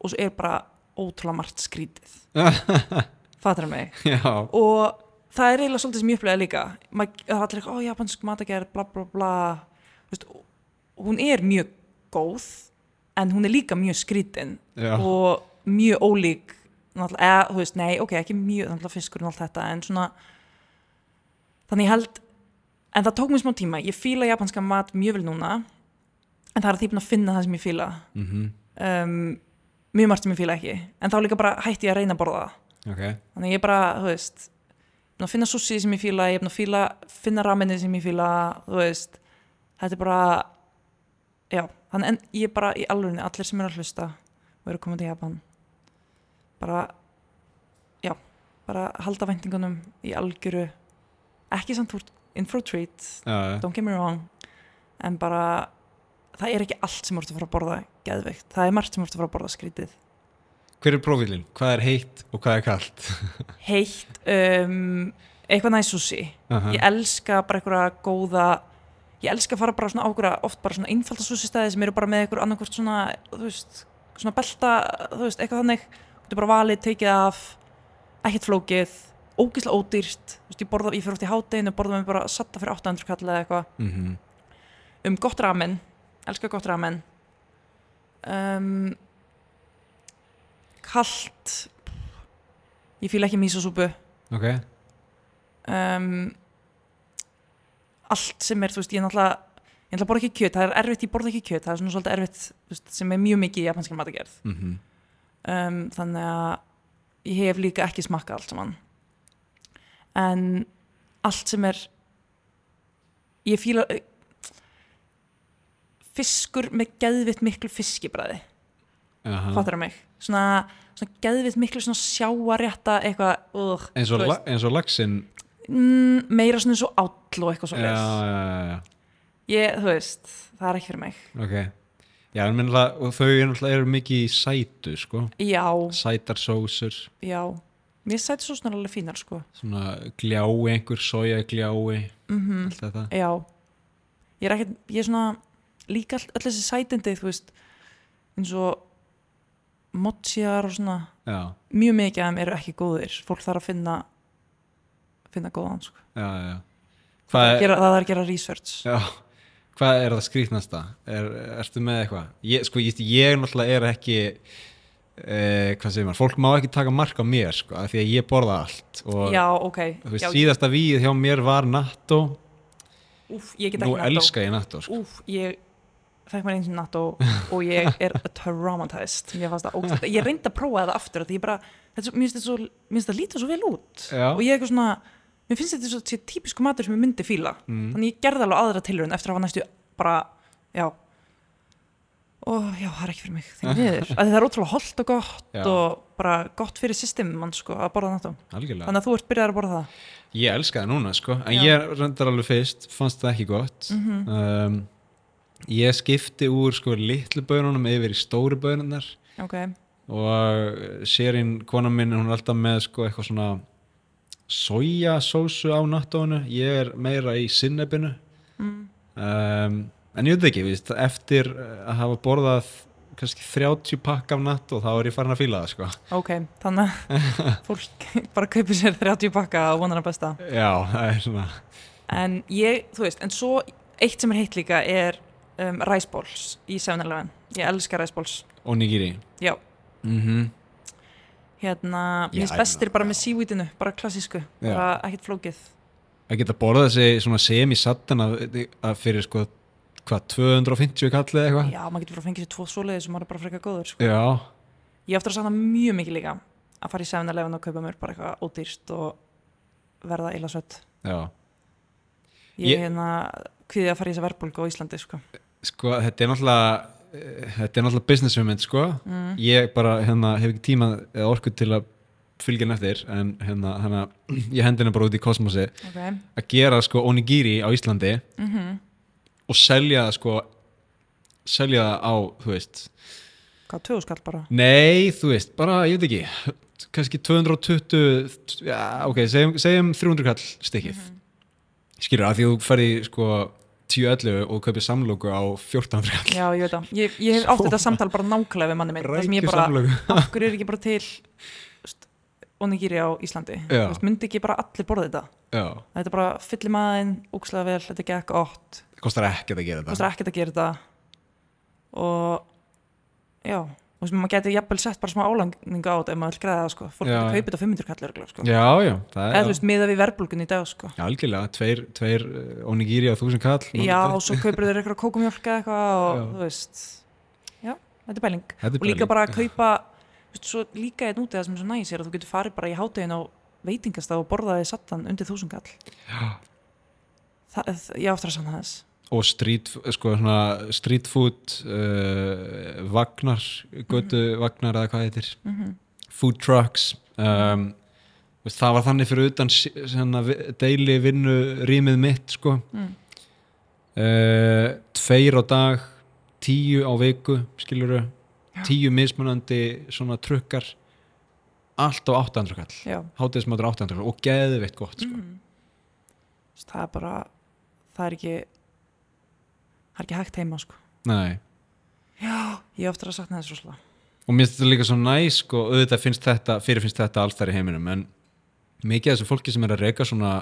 og svo er bara ótrúlega margt skrítið. Fattar mig? Já, og það er eiginlega svolítið sem ég upplega líka. Mað, það allir ó veist, hún er mjög góð en hún er líka mjög skrítin já, og mjög ólík eða, þú veist, nei, ok, ekki mjög fiskur og allt þetta, en svona þannig ég held en það tók mér smá tíma, ég fíla japanska mat mjög vel núna en það er að búin að finna það sem ég fíla. Mhm, um, mjög margt sem ég fíla ekki en þá líka bara hætti ég að reyna að borða það. Ok. Þannig ég bara, þú veist finna sushi sem ég fíla, ég að fíla finna ramenni sem ég fíla, þú veist þetta er bara já, þannig en ég er bara í alvegni allir sem eru að hlusta og eru koma til Japan bara já, bara halda væntingunum í algjöru ekki samt úr in for a treat já, don't get me wrong en bara, það er ekki allt sem ert að fara að borða geðveikt, það er margt sem ert að fara að borða skrítið hver er prófílinn? hvað er heitt og hvað er kalt? heitt, um, eitthvað næst sushi Aha. ég elska bara einhverja góða ég elska að fara bara svona ákveða oft bara svona einfalda sushi stæði sem eru bara með einhver annarkvort svona, þú veist, svona belta þú veist, eitthvað þannig, þú getur bara valið tekið af, ekkert flókið ógislega ódýrt, þú veist, ég borða ég fyrir oft í hátteginu, borða með bara satta fyrir 800 kall eða eitthvað, Mhm. um gott ramen. Elska gott ramen. Um, kalt. Ég fíla ekki mísosúpu ok, um, allt sem er, þú veist, ég náttúrulega ég náttúrulega borða ekki kjöt, það er erfitt, ég borða ekki kjöt það er svona svolítið erfitt, þú veist, sem er mjög mikið í japanskar matagerð mhm, um, þannig að ég hef líka ekki smakkað allt saman. En allt sem er ég fíla fiskur með geðvitt miklu fiskibræði Aha. fattar það mig? Svona, svona geðvitt miklu svona sjáarétta eitthvað uh, eins og, la, og laxinn mm, meira svona og áll og eitthvað svo já, já, já, ég, þú veist, það er ekki fyrir mig. Ok. Já, en minna, og þau eru náttúrulega eru mikið í sætu sko, já, sætar sósur. Já. Mér svo snar alveg fínar sko. Svona gljái einhver, soja gljái mm allt þetta. Já. Ég er ekki, ég er svona líka all, öll þessi sætindi, þú veist eins og mochiar og svona. Já, mjög mikið af þeim eru ekki góðir. Fólk þarf að finna finna góðan sko. já, já. Það, er, er, gera, það er að gera research. Já, hvað er það skrýtnasta? Er, ertu með eitthvað? Ég, sko, ég, ég náttúrulega er ekki eh, hvað segir maður, fólk má ekki taka mark á mér sko, af því að ég borða allt og já, ok. þú veist, já, síðasta víð hjá mér var natto. Úf, ég get nú ekki natto elska ég natto sko. úf, ég fekk mér eins og natto og ég er traumatized. Mér fannst það ógæst ég reyndi að prófa það aftur því ég bara, mér finnst þetta lítið svo vel út. Já. og ég er eitthvað svona, mér finnst þetta svo típisku matur sem ég myndi fíla mm. þannig ég gerði alveg aðra tilraun eftir að hafa næstu bara, já og já, það er ekki fyrir mig því miður, að það er ótrúlega holdt og gott Já. og bara gott fyrir systemum mann sko að borða algjörlega þannig að þú ert byrjað að borða það Ég elska það núna sko, en Já. ég reyndar alveg fyrst, fannst það ekki gott. Mhm. um, ég skipti úr sko litlu bönunum yfir í stóru bönunar ok, og sérinn kona minn, hún er alltaf með sko eitthvað svona sojasósu á nattónu, ég er meira í sinnebinu. mm. Um, en ég veit ekki, víst, eftir að hafa borðað kannski 30 pakk af natt og þá er ég farin að fíla það sko. ok, þannig að fólk bara kaupir sér 30 pakka og vonar að besta Já, það er svona, en ég, þú veist, en svo eitt sem er heitt líka er um, ræsbóls í 7-Eleven, ég elska ræsbóls onigiri. já, Mhm. Hérna, mér finnst bestir bara með sívítinu, bara klassísku. Bara ekkert flókið. Að geta borðað þessi semi-sattan að, fyrir sko hvað, 250 kallið eða eitthvað? Já, maður getur bara að fengið sér tvo svoleiði sem maður er bara frekar góður sko. já, ég eftir að sagna mjög mikið líka að fara í 7-Eleven og kaupa mér bara eitthvað ódýrst og verða illa sött. Já, ég er hérna kviðið að fara í þessa verbulgu á Íslandi sko. sko þetta er náttúrulega þetta er náttúrulega business hugmynd sko. Mm. ég bara hérna hef ekki tíma eða orku til að fylgja henni eftir en hérna, hérna ég hendi henni bara út í kosmosi ok. Að gera sko onigiri á Íslandi mm og selja sko selja það á, þú veist. Hvað, tvöðu skall bara? Nei, þú veist, bara, ég veit ekki kannski 220 já, ok, segjum, segjum 300 kall stikkið. Mm skilur að því að þú ferði sko 10-11 og kaupir samlóku á 14 kall já, ég veit það, ég, ég hef átt þetta samtal bara nákvæmlega við manni minn, það sem ég bara af hverju er ekki bara til veist, onigiri á Íslandi? Veist, myndi ekki bara allir borða þetta? Já, þetta er bara fyllir maðin, úkslega vel þetta er gekk gott, kostar ekkert að gera þetta. Kostar ekkert að gera þetta. Og já og sem maður getur jafnvel sett bara smá álangningu á þetta ef maður vil græða það sko, fólk Já. getur kaupið þetta á 500 kallir örugglega, sko. já, já, það eða er þú veist, miða við verbulgun í dag sko. já, algjörlega, tveir, tveir uh, onigiri á þúsund kall já, og svo kaupir þeir eitthvað kókumjólk eða eitthvað og Já. þú veist já, þetta er bæling Þetta er og líka bara að kaupa veist, svo líka einn úti það sem er svo næs er að þú getur farið bara í háttegin á veitingastaf og borðaði sattan undir þúsungall Já. það, ég og street, sko, svona street food uh, vagnar götu vagnar eða hvað heitir. Mm food trucks um, veist, það var þannig fyrir utan deili vinnu rýmið mitt sko. Mm. uh, tveir á dag tíu á viku skiluru tíu mismunandi svona trukkar allt á 800 kall já, hátíðismátur 800 kall og geðveitt gott sko. mm. það er bara það er ekki það er ekki hægt heima sko. Nei. Já, ég áttur að sakna þess rosalega. Og mér finnst þetta líka svo næs sko, auðvitað finnst þetta, fyrir finnst þetta alls þar í heiminum en mikið af þessu fólki sem er að reyka svona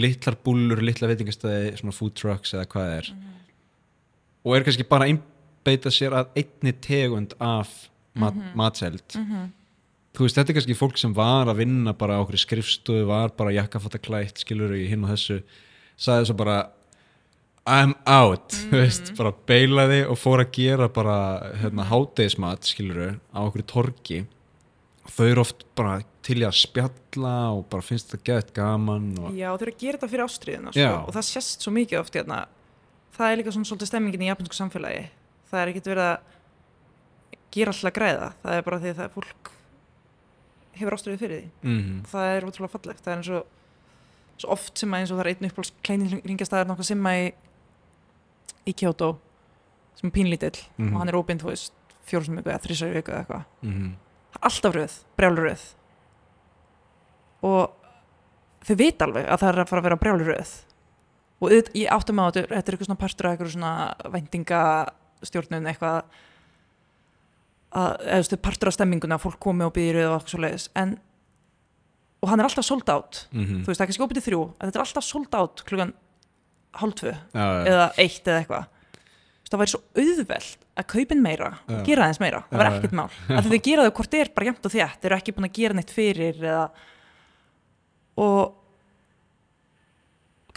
litlar búlur, litla veitingastæði svona food trucks eða hvað er og er kannski bara að einbeita sér að einni tegund af mat, matseld. Mm þú veist, þetta er kannski fólk sem var að vinna bara á okkur skrifstofu, var bara jakkafatta klætt skilur í hinn og þessu sagði svo bara I'm out, þú veist, bara beilaði og fór að gera bara hérna, hátegismat, skilur á okkur torgi. Og þau eru oft bara til í að spjalla og bara finnst þetta gett gaman og já, þau eru að gera þetta fyrir ástriðina sko, og það sést svo mikið oft hérna. það er líka svona svolítið stemmingin í japansku samfélagi. Það er ekkert verið að gera alltaf græða. Það er bara því að það er fólk hefur ástriði fyrir því. Mm, það er ótrúlega fallegt. Það er eins og svo oft sem að eins og það er einn uppáhalds kleinringastæðar nokkað sem að í, í Kyoto sem er pínlítill Mhm. og hann er óbind, sem viku eða þrísar viku eða eitthvað. Mm, er alltaf röð, brjálur röð og þau vita alveg að það er að fara að vera brjálur röð og ég áttum á þetta þetta er eitthvað svona partur af eitthvað svona væntingastjórnun eitthvað að, eða veist, partur af stemminguna fólk komi og býðir og eitthvað svo leiðis en og hann er alltaf sold out. Mm, þú veist, það er kannski opið til þrjú en þetta er alltaf sold out klukkan hálf tvö já, já, eða eitt eða eitthvað. Það væri svo auðvelt að kaupin meira og gera aðeins meira, það já. ekkert mál. Að þau gera þau hvort er bara jæmt og þétt. Þeir eru ekki búin að gera neitt fyrir eða og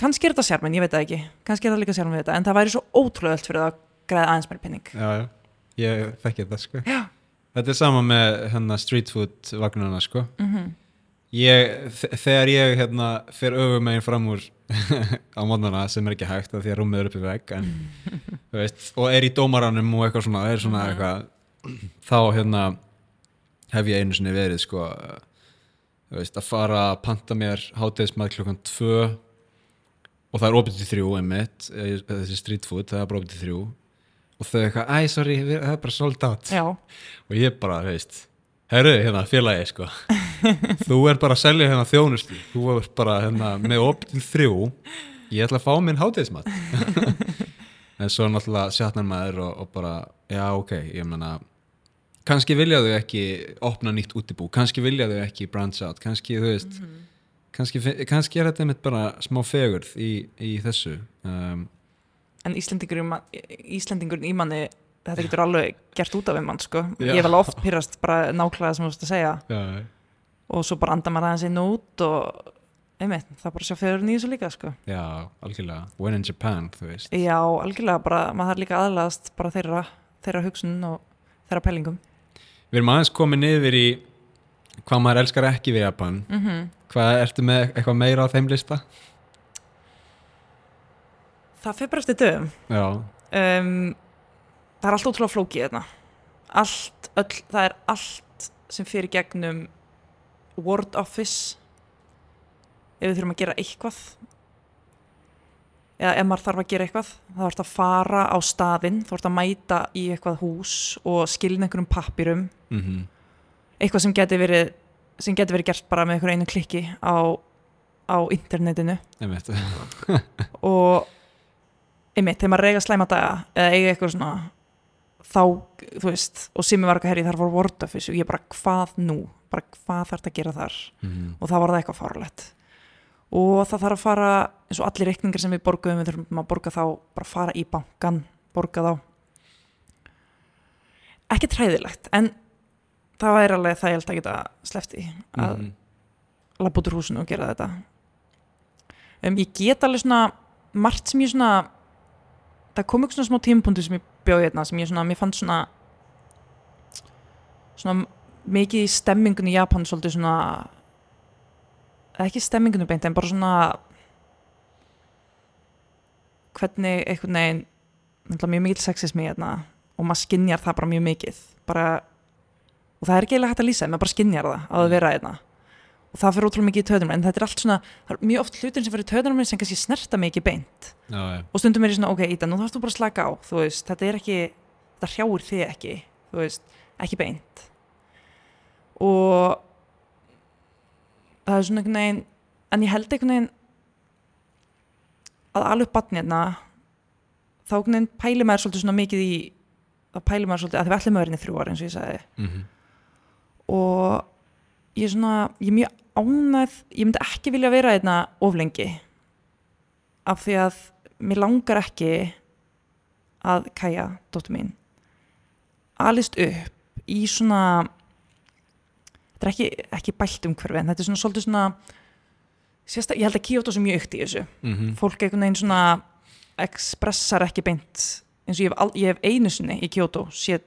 kannski er þetta sérminn, ég veit það ekki. Kannski er það líka sérminn við þetta, en það væri svo ótrúlega öll fyrir það að græða aðeins meira pinning já, já, ég þekki þetta sko. Já. þetta er sama með hérna, street food vagnarna sko. Mm ég, þe- þegar ég hérna, fer öfumegin fram úr á mótnana sem er ekki hægt því að rúmið er uppi vegg en, þú veist, og er í dómaranum og eitthvað svona, svona eitthvað þá hérna hef ég einu sinni verið sko veist, að fara að panta mér hátegismað klukkan tvö og það er opið til þrjú einmitt, eh, þessi street food það er bara opið til þrjú. Og þau eitthvað, æ, sorry, það er bara sold out. Já, og ég bara, veist herru, hérna, félagi, sko þú er bara að selja hérna þjónustu. Þú er bara hérna með opið þrjú. Ég ætla að fá minn hátegismat en svo náttúrulega sjatnar maður og, og bara, já, ok ég menna, kannski vilja þau ekki opna nýtt útibú, kannski vilja þau ekki branch out, kannski, veist kannski, fi- kannski er þetta mitt bara smá fegurð í, í þessu. Um, en Íslendingur í, ma- Íslendingur í manni þetta getur alveg gert út af um mann sko. Já. ég vil oft pyrrast bara nákvæða sem þú veist að segja. Já, og svo bara anda maður aðeins inn út og einmitt, það er bara að sjá fyrir nýjus líka sko. já, algjörlega. When in Japan, þú veist. Já, algjörlega bara, maður þarf líka aðlaðast bara þeirra, þeirra hugsun og þeirra pælingum. Við erum aðeins komið niður í hvað maður elskar ekki við Japan. Mm -hmm. Hvað ertu með eitthvað meira á þeim lista? það fyrir bara eftir dögum. Já, um, það er allt ótrúlega flókið þarna. Allt, öll, það er allt sem fyrir gegnum Word Office. Ef við þurfum að gera eitthvað. Eða ef maður þarf að gera eitthvað þá þarf að fara á staðinn þá þarf að mæta í eitthvað hús og skilna einhverjum pappirum. Mm eitthvað sem geti verið sem geti verið gert bara með einu klikki á, á internetinu. Og einmitt, þegar maður reyga slæma daga eða eiga eitthvað svona þá, þú veist, og Simmi var eitthvað herri þar var Word Office og ég bara hvað nú bara hvað þarf þetta að gera þar? Mm og það var það eitthvað fárlegt og það þarf að fara eins og allir reikningar sem við borguðum við þurfum að borga þá bara fara í bankan borga þá. Ekki træðilegt en það væri alveg það ég held að geta slefti að Mhm. labba út úr húsinu og gera þetta. Um, ég get alveg svona margt sem ég svona það kom ykkur svona smá tímapunktu sem ég bjóði hérna sem ég svona, mér fannst svona svona mikið í stemmingun í Japan svolítið svona ekki stemmingunum beint en bara svona hvernig einhvern veginn mjög mikil sexismi hérna og maður skinjar það bara mjög mikið. Bara, og það er ekki eiginlega hægt að lýsa maður bara skinjar það að það vera hérna. Og það fyrir ótrúlega mikið í töðunum en þetta er allt svona, er mjög oft hlutin sem fyrir töðunum sem kannski snerta mikið beint. Já, já, og stundum er ég svona, ok, Ída, nú þarfst þú bara að slaka á veist, þetta er ekki, þetta hrjáir þig ekki veist, ekki beint og það er svona einhvern veginn en ég held einhvern veginn að alveg batni hérna þá einhvern veginn pæli maður svolítið svona mikið í að pæli maður svolítið að þið ætlum að vera inn í þrjú ára eins og ég sagði. Mm og ég er svona, ég er mjög ánæð ég myndi ekki vilja vera einna of lengi. Af því að mér langar ekki að kæja dóttur mín. Alist upp í svona þetta er ekki, ekki bælt umhverfi en þetta er svona svolítið svona sérsta, ég held að Kyoto sem mjög ykt í þessu. -hmm. fólk einhvern veginn svona expressar ekki beint eins og ég hef, ég hef einu sinni í Kyoto séð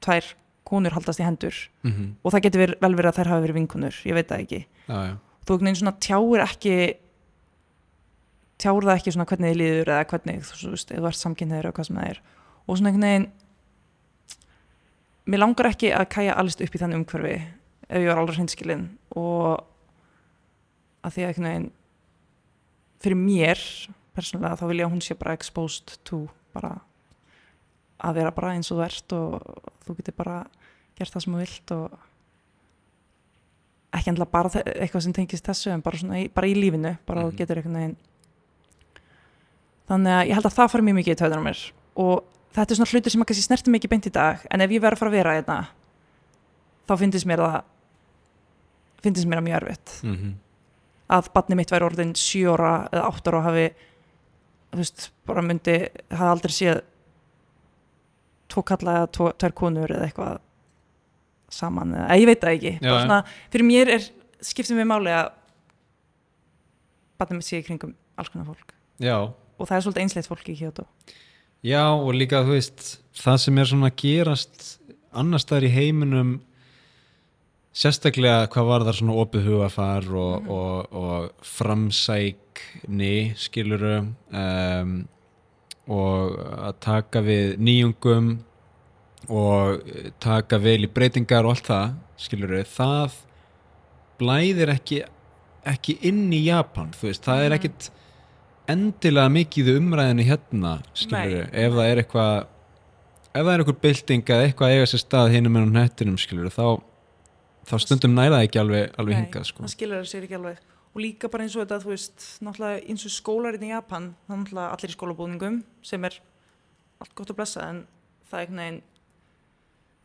tvær konur haldast í hendur Mm og það getur ver, vel verið að þær hafi verið vinkunur ég veit það ekki, já, já, þú einhvern veginn svona tjáir ekki tjáir það ekki svona hvernig þið líður eða hvernig þú veist, eða þú ert samkynniður eða hvað sem það er. Og svona einhvern veginn mér langar ekki að kæja allist upp í þannig umhverfi ef ég var alveg hreinskilin. Og að því að einhvern veginn fyrir mér persónulega þá vil ég að hún sé bara exposed to bara að vera bara eins og þú ert og þú getur bara gert það sem þú vilt og ekki endla bara eitthvað sem tengist þessu en bara, svona bara í lífinu bara mm Mhm. getur einhvern veginn. Þannig að ég held að það fari mjög mikið í töðunar mér. Og þetta er svona hlutur sem að kannski snerti mikið beint í dag en ef ég verður að fara að vera hérna þá finnst mér það finnst mér það mjög erfitt. Mm að batni mitt væri orðin 7 ára eða 8 ára og hafi þú veist, bara myndi hafa aldrei séð tvo kalla eða tvo, tvær konur eða eitthvað saman eða ég veit það ekki. Já, svona, fyrir mér er skiptum við máli að batni mitt sé í kringum alls konar fólk. Já, og það er svolítið einsleitt fólk í Kyoto. Já og líka þú veist það sem er svona að gerast annars staðar í heiminum sérstaklega hvað var þar svona opið hugafar og, og, og framsækni skiluru um, og að taka við nýjungum og taka vel í breytingar og allt það skiluru, það blæðir ekki ekki inn í Japan, þú veist, það er Mhm. ekkit endilega mikið umræðinu hérna, skiluru, Nei. ef það er eitthvað ef það er eitthvað bylting eða eitthvað að eiga sér stað hinum en á nettinum, skiluru, þá þá stundum það ekki alveg, alveg Nei, hingað, sko. það skilur sér ekki alveg. Og líka bara eins og þetta, þú veist náttúrulega eins og skólarinn í Japan það er náttúrulega allir í skólabúningum sem er allt gott að blessa en það er einhvern veginn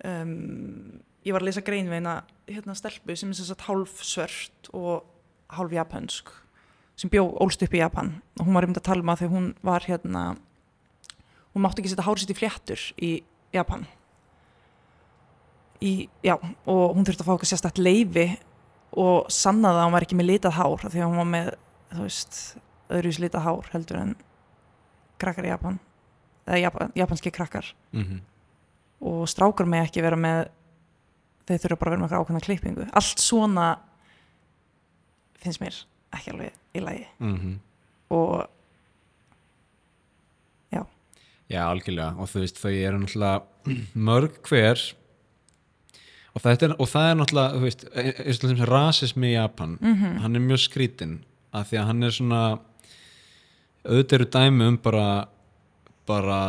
um, ég var að lesa grein við eina hérna stelpu sem er sem sagt hálf svört og hálf japansk sem bjó ólst upp í Japan. Og hún var einmitt að tala um að þegar hún var hérna hún mátti ekki setja hár sitt í fléttur í Japan í, já, og hún þurfti að fá eitthvað sérstætt leifi og sannaði að hún var ekki með litað hár því að hún var með, þú veist öðruvis litað hár heldur en krakkar í Japan eða Japan, japanski krakkar. Mm og strákar með ekki vera með þeir þurfa bara að vera með eitthvað ákveðna klippingu. Allt svona finnst mér ekki alveg í lagi. -hmm. og Já, algjörlega. Og þú veist þau eru náttúrulega mörg hver og, þetta er, og það er náttúrulega þú veist, e- eins og sem rasismi í Japan mm hann er mjög skrítinn af því að hann er svona auðvitað eru dæmi um bara bara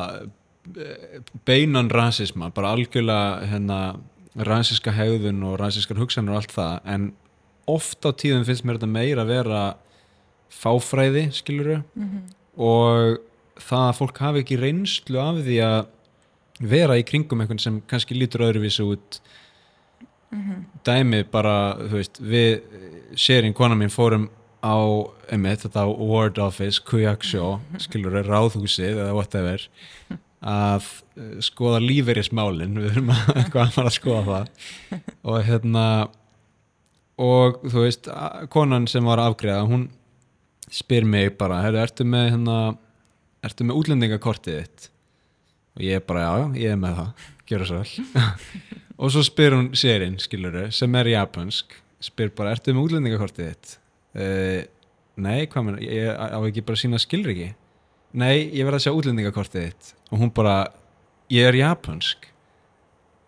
eh, beinan rasisma bara algjörlega hérna, rasiska hegðun og rasiskar hugsanir og allt það en oft á tíðum finnst mér þetta meira að vera fáfræði skiluru og það að fólk hafi ekki reynslu af því að vera í kringum einhvern sem kannski lítur öðruvísi út dæmi bara, þú veist, við sérinn kona mín fórum á einmitt, þetta Ward Office Kujaksjó, skilur er ráðhúsið eða whatever að eh, skoða lífeyrismálin við erum að, eitthvað að að skoða það. Og hérna og þú veist, konan sem var afgreða, hún spyr mig bara, herru, ertu með hérna, ertu með útlendingakortið þitt? Og ég bara, já, já, ég er með það gera svo vel og svo spyr hún sérinn, skiluru, sem er japansk spyr bara, ertu með útlendingakortið þitt? Uh, nei, hvað menn ég á ekki bara sína skilriki nei, ég verð að sjá útlendingakortið þitt. Og hún bara, ég er japansk.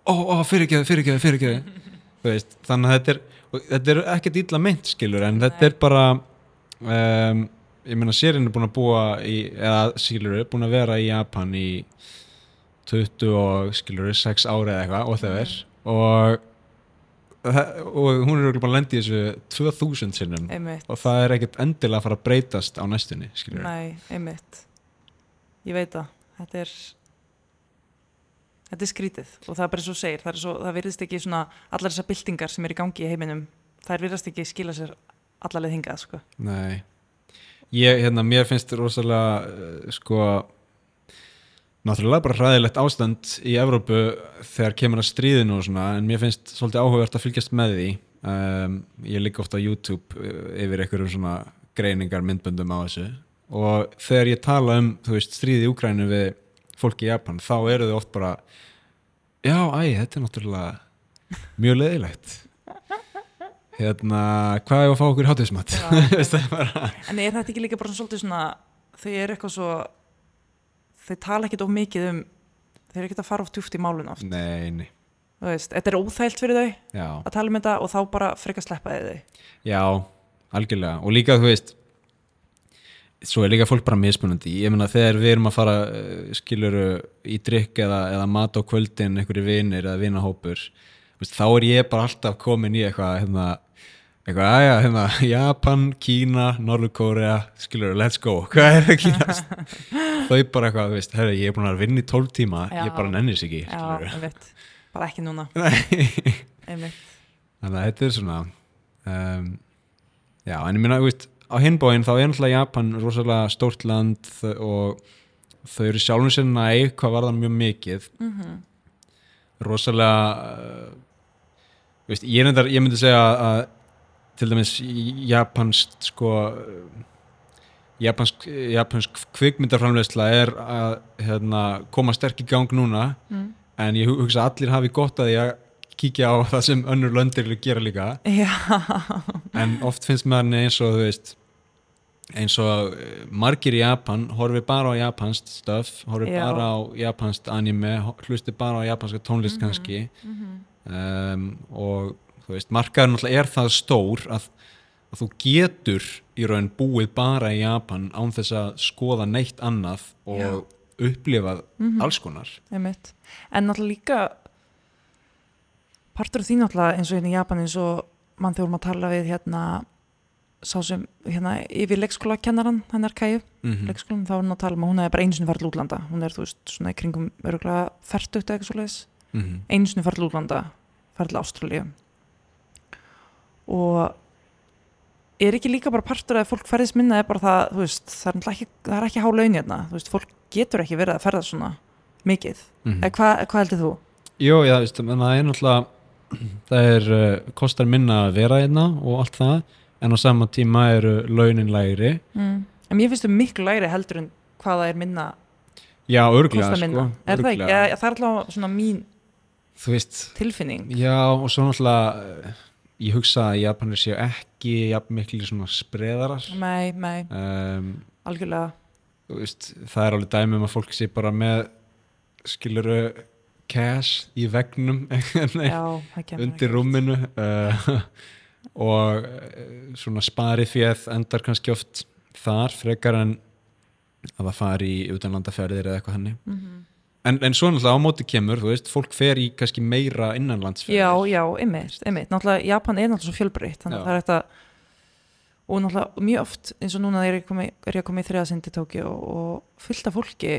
Ó, ó, fyrirgeðu, fyrirgeðu, fyrirgeðu Þú veist, þannig að þetta er þetta er ekkert illa meint skilur en þetta er bara um, ég meina sérinn er búin að búa í, eða skilur er búin að vera í Japan í 20 og skilur 6 ári eða eitthvað og það er og, og hún er örugglega búin að lendi í þessu 2000 sinnum. Einmitt, og það er ekkert endilega að fara að breytast á næstunni nei, einmitt. Ég veit það, þetta er þetta er skrítið. Og það er bara svo segir, það, svo, það virðist ekki svona allar þessar byltingar sem er í gangi í heiminum þær virðast ekki skila sér allarleið hingað sko. Nei. Ég, hérna, mér finnst rosalega uh, sko náttúrulega bara hræðilegt ástand í Evrópu þegar kemur að stríðinu og svona, en mér finnst svolítið áhugavert að fylgjast með því. Um, ég líka ofta á YouTube uh, yfir einhverjum svona greiningar myndböndum á þessu. Og þegar ég tala um, þú veist, stríði í Úkrænu við fólki í Japan, þá eru þau oft bara já, æ, þetta er náttúrulega mjög leiðilegt. Hérna, hvað er að fá okkur bara en er þetta ekki líka bara svona svolítið svona þau eru eitthvað svo þau tala ekkit of mikið um þau eru ekkit að fara oft djúft í málun oft. Nei, nei, veist, þetta er óþælt fyrir þau já, að tala um þetta og þá bara frekar sleppaði þau. Já algjörlega, og líka þú veist svo er líka fólk bara mismunandi. Ég meina þegar við erum að fara uh, skiluru í drikk eða, eða mat á kvöldin einhverju vinir eða vinahópur veist, þá er ég bara alltaf komin í eitthvað hérna, eitthvað, aðja, hérna Japan, Kína, Norður-Kórea skiluru, let's go, hvað er það kínast? Þau bara eitthvað, þú veist, herri, ég er búin að vinna í 12 tíma, Já. ég bara nennis ekki já, skilurðu. einmitt, bara ekki núna. Nei. einmitt, Þannig að þetta er svona um, Já, en ég minna, þú veist á hinbóin þá er náttúrulega Japan rosalega stórt land og þau eru sjálfum sér næg hvað var það mjög mikið. Mm rosalega uh, þú veist, ég, reyndar, ég myndi segja að til dæmis japansk sko japansk, japansk kvikmyndarframleysla er að hérna, koma sterk í gang núna mm. en ég hu- hugsa að allir hafi gott að að kíkja á það sem önnur löndir gera líka já, en oft finnst hann eins og þú veist eins og eh, margir í Japan horfi bara á japansk stöf horfi Já. bara á japansk anime ho- hlusti bara á japanska tónlist Mhm. kannski Mhm. um, og þú veist, markaður náttúrulega er það stór að, að þú getur í raun búið bara í Japan án þess að skoða neitt annað og upplifað Mhm. alls konar. Einmitt. En náttúrulega líka partur af því náttúrulega eins og hérna í Japan eins og mann vorum að tala við hérna sá sem hérna yfir leikskóla kennaran hennar Kæju, mm leikskólan þá var hún að tala um að hún hefði bara einu sinni farið til útlanda. Hún er þú veist svona í kringum örgulega færtugt eða eitthvað svo leiðis -hmm. einu sinni farið til útlanda farið til Ástralíu og er ekki líka bara partur að fólk ferðist minna er bara það, þú veist, það er, ekki, það er ekki há laun hérna, þú veist, fólk getur ekki verið að ferða svona mikið, Mhm. eða hvað hva heldur þú? Jó, já, veist, það er náttúrulega það er, uh, kostar minna að vera hérna og allt það en á sama tíma eru launin lægri Mm. En mér finnst þau miklu læri heldur en hvað það er minna, Já, örglega, sko er það. Ja, það er alltaf svona mín veist, tilfinning já, og svo náttúrulega ég hugsa að Japanir séu ekki jafn miklu svona spreðarar Nei, nei, um, algjörlega veist, það er alveg dæmi um að fólk sé bara með skiluru cash í vegnum veginn. Já, undir rúminu uh, og svona spari fjöð endar kannski oft þar frekar en að það fari í utanlandaferðir eða eitthvað hannig Mhm. En, en svo náttúrulega á móti kemur, þú veist, fólk fer í kannski meira innanlandsferðir Já, já, einmitt, einmitt. Náttúrulega, Japan er náttúrulega svo fjölbreytt, þannig að það er þetta og náttúrulega mjög oft eins og núna er ég, að koma í þriðasindi Tókjó og fullt af fólki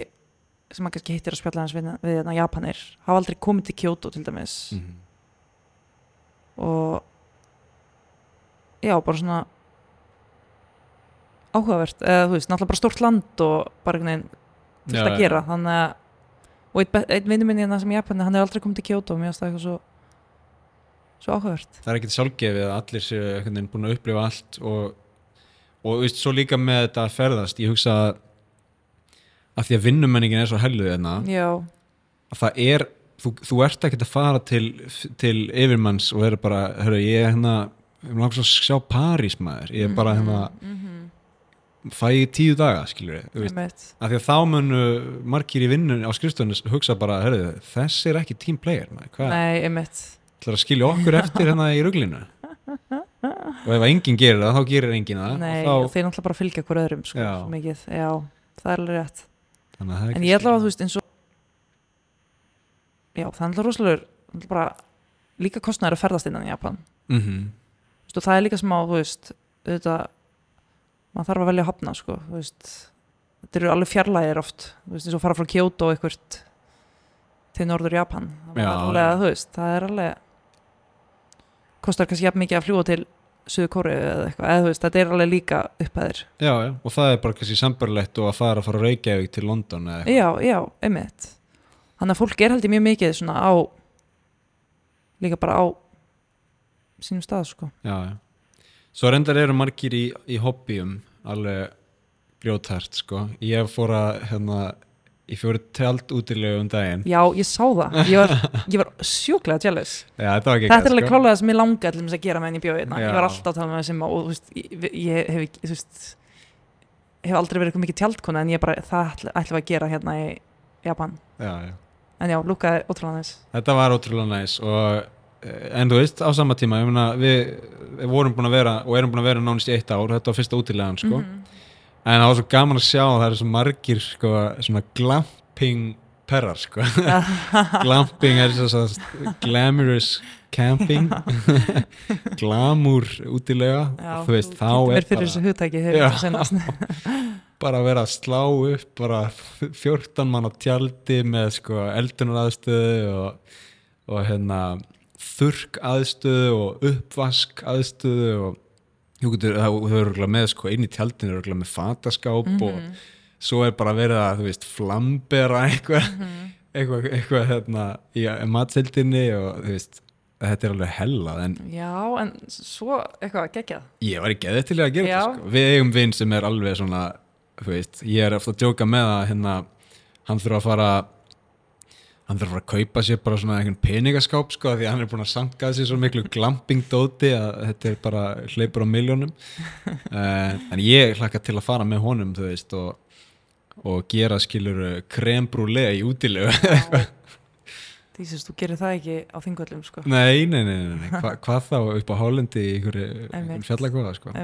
sem maður kannski hittir að spjalla hans við, við hérna Japanir, hafa aldrei komið til Kyoto til dæmis Mhm. og já, bara svona áhugavert, eða þú veist, náttúrulega bara stórt land og bara einhvern veginn fullt að gera, þannig að og einn, vinnu minni hérna sem Japani, hann er aldrei komið til Kyoto mér finnst það eitthvað svo svo áhugavert. Það er ekkert sjálfgefið að allir séu einhvern veginn búin að upplifa allt og, og veist, svo líka með þetta að ferðast ég hugsa að, því að vinnumenningin er svo helluð hérna Já, að það er, þú, þú ert ekkert að fara til, til yfirmanns og vera bara, hörru, ég er hérna ég langar svo að sjá París maður. Ég er bara hérna, mm -hmm. Fæ ég tíu daga veist, einmitt. Að því að þá munu margir í vinnun á skrifstofunni hugsa bara, hörru, þessi er ekki hvað, Nei, einmitt. Ætlar að skilja okkur eftir hérna í ruglinu? Og ef enginn gerir það, þá gerir enginn það. Nei, og þeir náttúrulega bara fylgja hver öðrum sko, Já. mikið, já, það er alveg rétt. Það er En ég ætla að þú veist eins og Já, það er alltaf rosalegur náttúrulega bara líka kostnæður að ferðast innan í Japan. Mm -hmm. Og það er líka smá, þú veist auðvitað, maður þarf að velja að hafna sko, þetta eru alveg fjarlægir oft, veist, eins og fara frá Kyoto eitthvað til norður Japan. Það, Já, alveg, þú veist, það er alveg kostar kannski jafn mikið að fljúa til Suður Kóru eða eitthvað, eða þú veist, þetta er alveg líka upphæðir já, já, og það er bara kannski sambarlegt og að fara að fara að Reykjavík til London eða eitthvað. Já, já, einmitt. Þannig að fólk er held ég mjög mikið svona á líka bara á sínum stað sko. Já, já. Svo reyndar eru margir í, í hobbyum alveg grjótart sko. Ég fór að hérna, ég fór tjald útilegu um daginn. Já, ég sá það, ég var, ég var sjúklega Já, þetta Þetta er alveg klálega sem ég langaði til að gera með henni í bjóðina Já. Ég var alltaf að tala með þessum og þú veist, ég, ég hef ekki, þú veist hef aldrei verið eitthvað mikið tjaldkona en ég bara, það ætla, ætlum að gera hérna í Japan. Já, já. En já, lúkaði ótrúlega þess Þetta var ótrúlega næs og en þú veist, á sama tíma meina, við, við vorum búin að vera og erum búin að vera nánast í eitt ár, þetta var fyrsta útilegan sko. Mhm. en það var svo gaman að sjá að það eru svo margir sko, svona glamping perrar sko. glamping er svo glamorous camping glamour útilega Já, þú veist, þá er bara, hugtæki Já. bara að vera að slá upp bara 14 mann á tjaldi með sko eldunaraðstöðu og, og hérna þurrk aðstöðu og uppvask aðstöðu og þú getur, það eru með sko inn í tjaldinu eru með fataskáp Mhm. og svo er bara verið að þú veist flambera eitthvað Mhm. eitthvað, eitthvað hérna í matsildinni og þú veist þetta er alveg hellað en Já, en svo eitthvað geggjað ég var ekki eða til í að gera þetta sko. við eigum vinn sem er alveg svona þú veist, ég er ofta að djóka með að hérna, hann þurfa að fara hann þurfa að fara að kaupa sér bara svona einhvern peningaskáp sko, því hann er búin að sanka sér svo miklu glampingdóti að þetta er bara hleypur á miljónum uh, en ég hlakka til að fara með honum þú veist og, og gera skilur krembrúle í útilegu. Því sést, þú gerir það ekki á þingvöllum sko. Nei, nei, nei, nei, nei. Hva, hvað þá upp á Hálendi í einhverju, einhverju fjallakóða sko.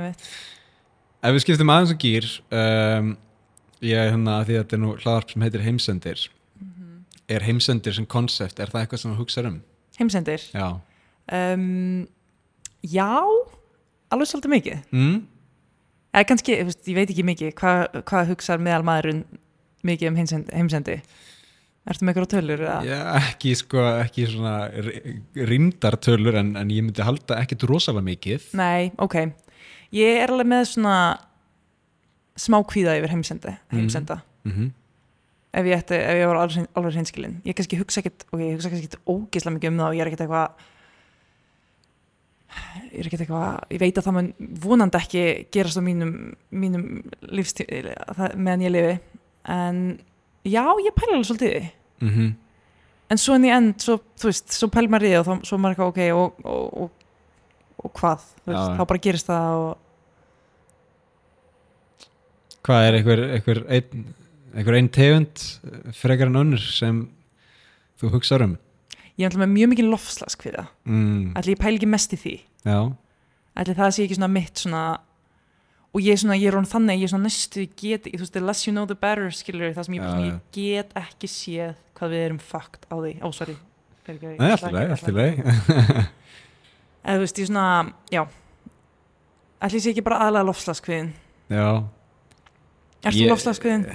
Ef við skiptum aðeins um gýr um, ég er hérna að því að þetta er nú hlaðarp sem heitir heimsendir er heimsendir sem konsept, er það eitthvað sem þú hugsaður um? Heimsendir Já um, Já, alveg svolítið mikið mm? Eða kannski, þú veist, ég veit ekki mikið hvað hva hugsar meðal maðurinn mikið um heimsendi, heimsendi. Ertu með eitthvað tölur? Já, ekki sko, ekki svona rindartölur en, en ég myndi halda ekkit rosalega mikið Nei, ok Ég er alveg með svona smá kvíða yfir heimsendi, heimsenda mm ef ég, ætti, ef ég var alveg, alveg hreinskilin ég kannski hugsa ekkit, ok, ég hugsa kannski ógislega mikið um það og ég er ekkit eitthvað ég er ekkit eitthvað ég veit að það mun vonandi ekki gerast á mínum, mínum lífstíð meðan ég lifi en já, ég pæla alveg svolítið því. -hmm. en svo inn í end, svo, þú veist, svo pæl maður í því og þá, svo maður eitthvað, ok, og, og, og, og hvað, veist, þá bara gerist það og Hvað er einhver, einhver ein, einhver ein tegund frekar en önnur sem þú hugsaður um? ég er alltaf með mjög mikið lofslaskviða Mm. ætli ég pæl ekki mest í því. Já, ætli það sé ekki svona mitt svona og ég er svona, ég er hún þannig ég er svona næstu get, þú veist, the less you know the better skilur það sem ég, svona, já. ég get ekki séð hvað við erum fucked á því, ó, sorry. Fyrirgefðu, ég Nei, ætla alltaf leið, ekki- alltaf leið eða þú veist, ég svona, já. Ætli ég sé ekki bara aðlega lofslagskviðin Já Ég- þú lofslagskviðin?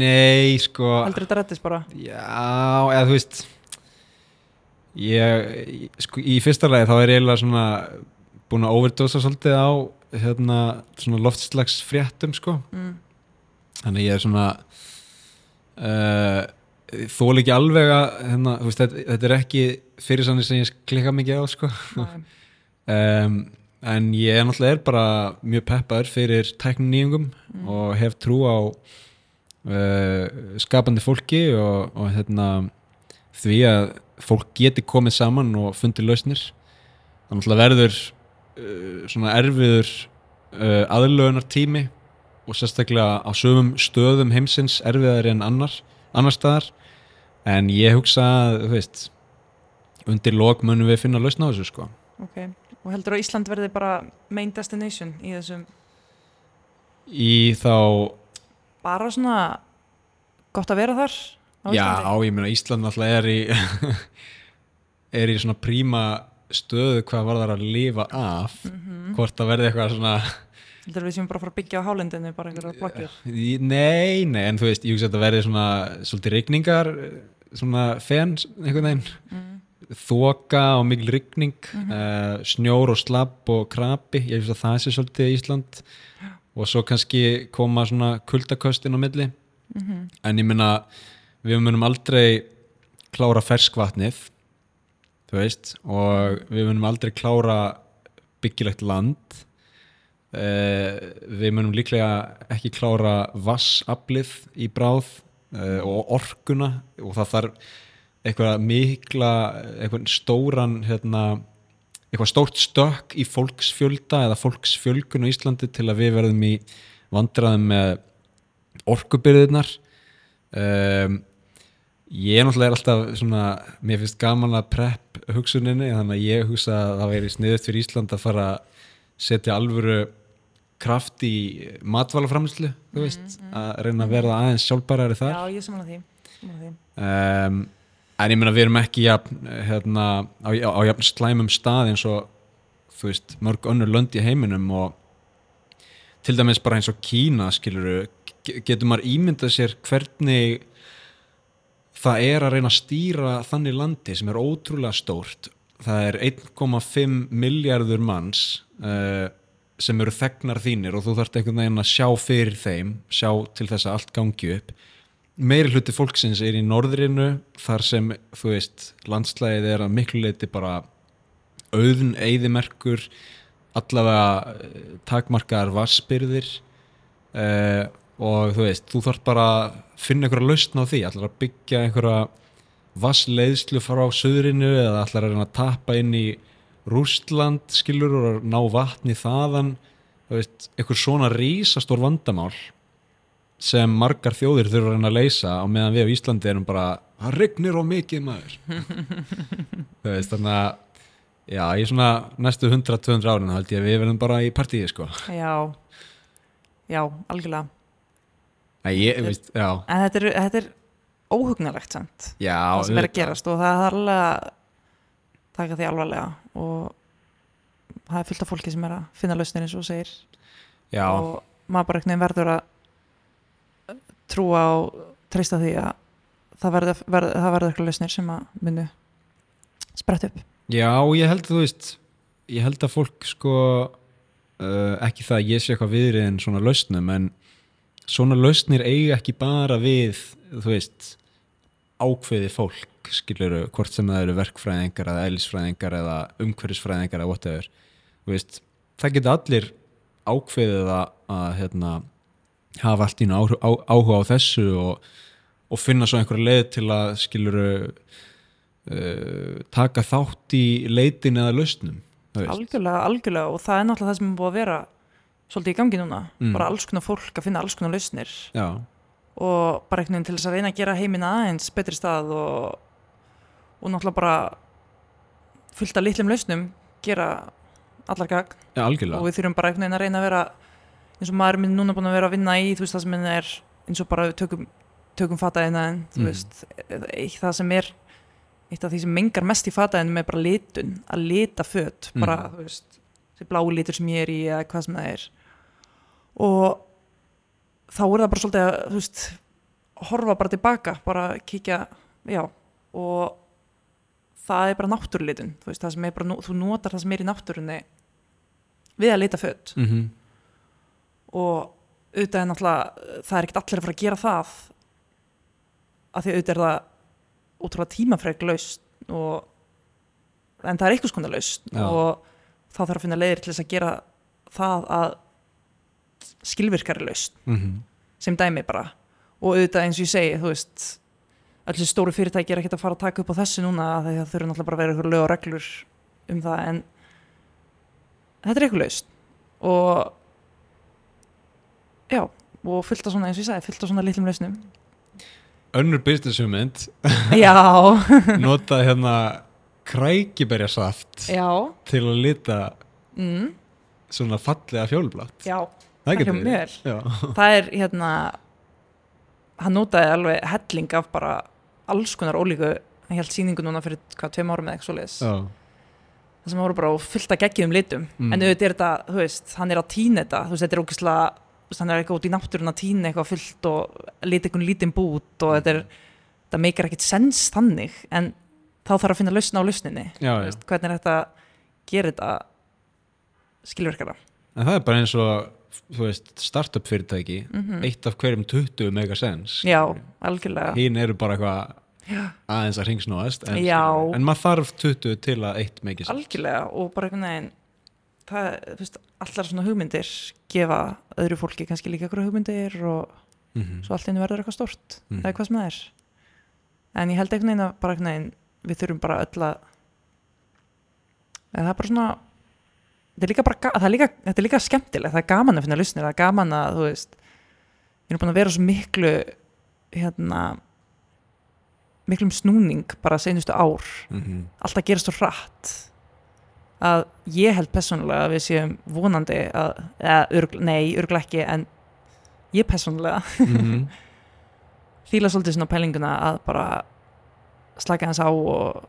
Nei, sko Heldur þetta reddist bara? Já, eða þú veist ég, sko, í fyrsta lagi þá er ég eiginlega svona búin að overdosa svolítið á hérna, svona loftslags fréttum sko, Mm. þannig ég er svona uh, þól ekki alveg að hérna, þú veist, þetta, þetta er ekki fyrir sannig sem ég klikka mikið á sko um, en ég er náttúrulega er bara mjög peppaður fyrir tækninýjungum Mm. og hef trú á uh, skapandi fólki og, og hérna, því að fólk geti komið saman og fundið lausnir. Þannig að verður uh, svona erfiður uh, aðlögunar tími og sérstaklega á sögum stöðum heimsins erfiðar en annar, annar staðar. En ég hugsa að þú veist undir lok munum við finna lausna á þessu sko. Ok, og heldur að Ísland verði bara main destination í þessum í þá bara svona gott að vera þar á Já, Íslandi? ég meina Ísland náttúrulega er í er í svona príma stöðu hvað var þar að lifa af Mhm. hvort það verði eitthvað svona Heldur við séum bara að fara að byggja á hálendinu bara einhverjar blokkir í- nei, nei, en þú veist, ég hugsa að þetta verði svona svolítið rigningar svona fen, einhvern veginn mm. Þoka og mikil rigning Mhm. uh, snjór og slapp og krapi. Ég hugsa að það sé svolítið Ísland. Og svo kannski koma svona kuldaköstin á milli. Mm en ég meina við munum aldrei klára ferskvatnið þú veist og við munum aldrei klára byggilegt land. Uh, við munum líklega ekki klára vassaflið í bráð uh, og orkuna. Og það þarf eitthvað mikla eitthvað stóran hérna, eitthvað stórt stökk í fólksfjölda eða fólksfjölgun á Íslandi til að við verðum í vandræðum með orkubyrðirnar. Um, ég er náttúrulega alltaf svona, mér finnst gaman að prepp hugsuninni, þannig að ég hugsa að það væri sniðut fyrir Ísland að fara að setja alvöru kraft í matvælaframlislu þú veist, að reyna að verða aðeins sjálfbærari þar. Já, ég samanlega því, sammála því. um, en ég meina við erum ekki jafn, hérna, á, á, jafn slæmum stað eins og þú veist, mörg önnur lönd í heiminum og til dæmis bara eins og Kína skiluru, getur maður ímyndað sér hvernig það er að reyna að stýra þannig landi sem er ótrúlega stórt. Það er 1,5 miljardur manns uh, sem eru þegnar þínir og þú þarft einhvern veginn að sjá fyrir þeim sjá til þess að allt gangi upp meiri hluti fólksins er í norðrinu þar sem, þú veist landslægið er að miklu leiti bara auðn, eyðimerkur allavega eh, takmarkaðar vassbyrðir uh, og þú veist, þú þarf bara að finna einhverja lausn á því, allar að byggja einhverja vassleiðslu frá söðrinu eða allar að að tappa inn í Rústland skilur og ná vatni þaðan? Þú veist, einhver svona rísastór vandamál sem margar þjóðir þurfa að reyna að leysa og meðan við á Íslandi erum bara það regnir á mikið maður. Þú veist, þannig að já, í svona næstu 100-200 árin held ég að við verðum bara í partíi sko. Já, já, algjörlega. Æ, ég, veist, já, En þetta er, þetta er óhugnalegt samt, já það sem er að gerast og það er alveg að taka því alvarlega og það er fullt af fólki sem er að finna lausnir eins og segir. Já, og maður bara verður að trúa og treysta því að það verður verð, það verður eitthvað lausnir sem að munu sprett upp. já, ég held þú veist ég held að fólk sko uh, ekki það að ég sé eitthvað viðrið en svona lausnum en svona lausnir eiga ekki bara við þú veist ákveði fólk skiluru, hvort sem það eru verkfræðingar eða eðlisfræðingar eða umhverfisfræðingar eða whatever veist, það geta allir ákveðið að, að hérna, hafa allt í einu áhu- á- áhuga á þessu og, og finna svo einhverja leið til að skiluru uh, taka þátt í leitin eða lausnum. Algjörlega, algjörlega og það er náttúrulega það sem er búið að vera svolítið í gangi núna, Mm. bara alls konar fólk að finna alls konar lausnir. Já, og bara einhvern veginn til þess að reyna að gera heiminn aðeins betri stað og, og náttúrulega bara fullt af litlum lausnum gera allar gagn. Já, og við þurfum bara einhvern veginn að reyna að vera eins og maður minn núna búin að vera að vinna í þú veist það sem er eins og bara tökum, tökum fataðina en þú Mhm. veist eitt það sem er eitt af því sem mengar mest í fataðinum er bara litun að lita föt bara Mhm. þú veist þessi blái litur sem ég er í eða hvað sem það er og þá er það bara svolítið að þú veist horfa bara tilbaka bara kíkja, já og það er bara náttúrulitun þú veist það sem er bara, þú notar það sem er í náttúrunni við að lita föt mm -hmm. Og auðvitað er náttúrulega það er ekkert allir að fara að gera það af því auðvitað er það útrúlega tímafreg laust og en það er eitthvað skona laust Já. og þá þarf að finna leiðir til þess að gera það að skilvirkari laust mhm. sem dæmi bara og auðvitað eins og ég segi þú veist þessi stóru fyrirtæki er ekkert að fara að taka upp á þessu núna að það þurfa náttúrulega bara að vera ykkur lög og reglur um það en þetta er eitthvað laust og já og fullt af svona eins og ég sagði fullt af svona litlum lausnum. Önnur business hugmynd. Já, nota hérna krækiberjasaft já. til að lita mm, svona fallega fjólublátt. Já, það það það er hérna hann notaði alveg helling af bara alls konar ólíku. Hann held sýningu núna fyrir hvað, tveim árum eða eitthvað svoleiðis. Já. það sem voru bara á fullt að geggjum litum. Mm. en auðvitað er þetta, þú veist, hann er að týna þetta. Þú veist, þetta er ógislega hann er eitthvað út í náttúrun að týna eitthvað fullt og lita eitthvað lítinn bút og þetta er það meikar ekkit sens þannig en þá þarf að finna lausna á lausninni. Já, já. veist, hvernig er þetta að gera þetta skilverkara En það er bara eins og þú veist, startup fyrirtæki eitt af hverjum 20 mega sens Mhm. já, algjörlega. Hín eru bara eitthvað aðeins að ringsnóast en, en maður þarf 20 til að eitt megi sens. Algjörlega og bara einhvern veginn það, veist, allar svona hugmyndir gefa öðru fólki kannski líka eitthvað hugmyndir og Mhm. svo allt einu verður eitthvað stort Mm. það er hvað sem það er en ég held einhvern veginn að bara einhvern veginn við þurfum bara öll að það er bara svona er líka bara, það er líka, þetta er líka skemmtilegt það er gaman að finna lausnir, það er gaman að þú veist, við erum búin að vera svo miklu hérna miklum snúning bara seinustu ár Mhm. alltaf gerist svo hratt að ég held persónulega að við séum vonandi að, eða, örgl, nei, örgla ekki en ég persónulega Mhm. fíla svolítið svona pælinguna að bara slaka hans á og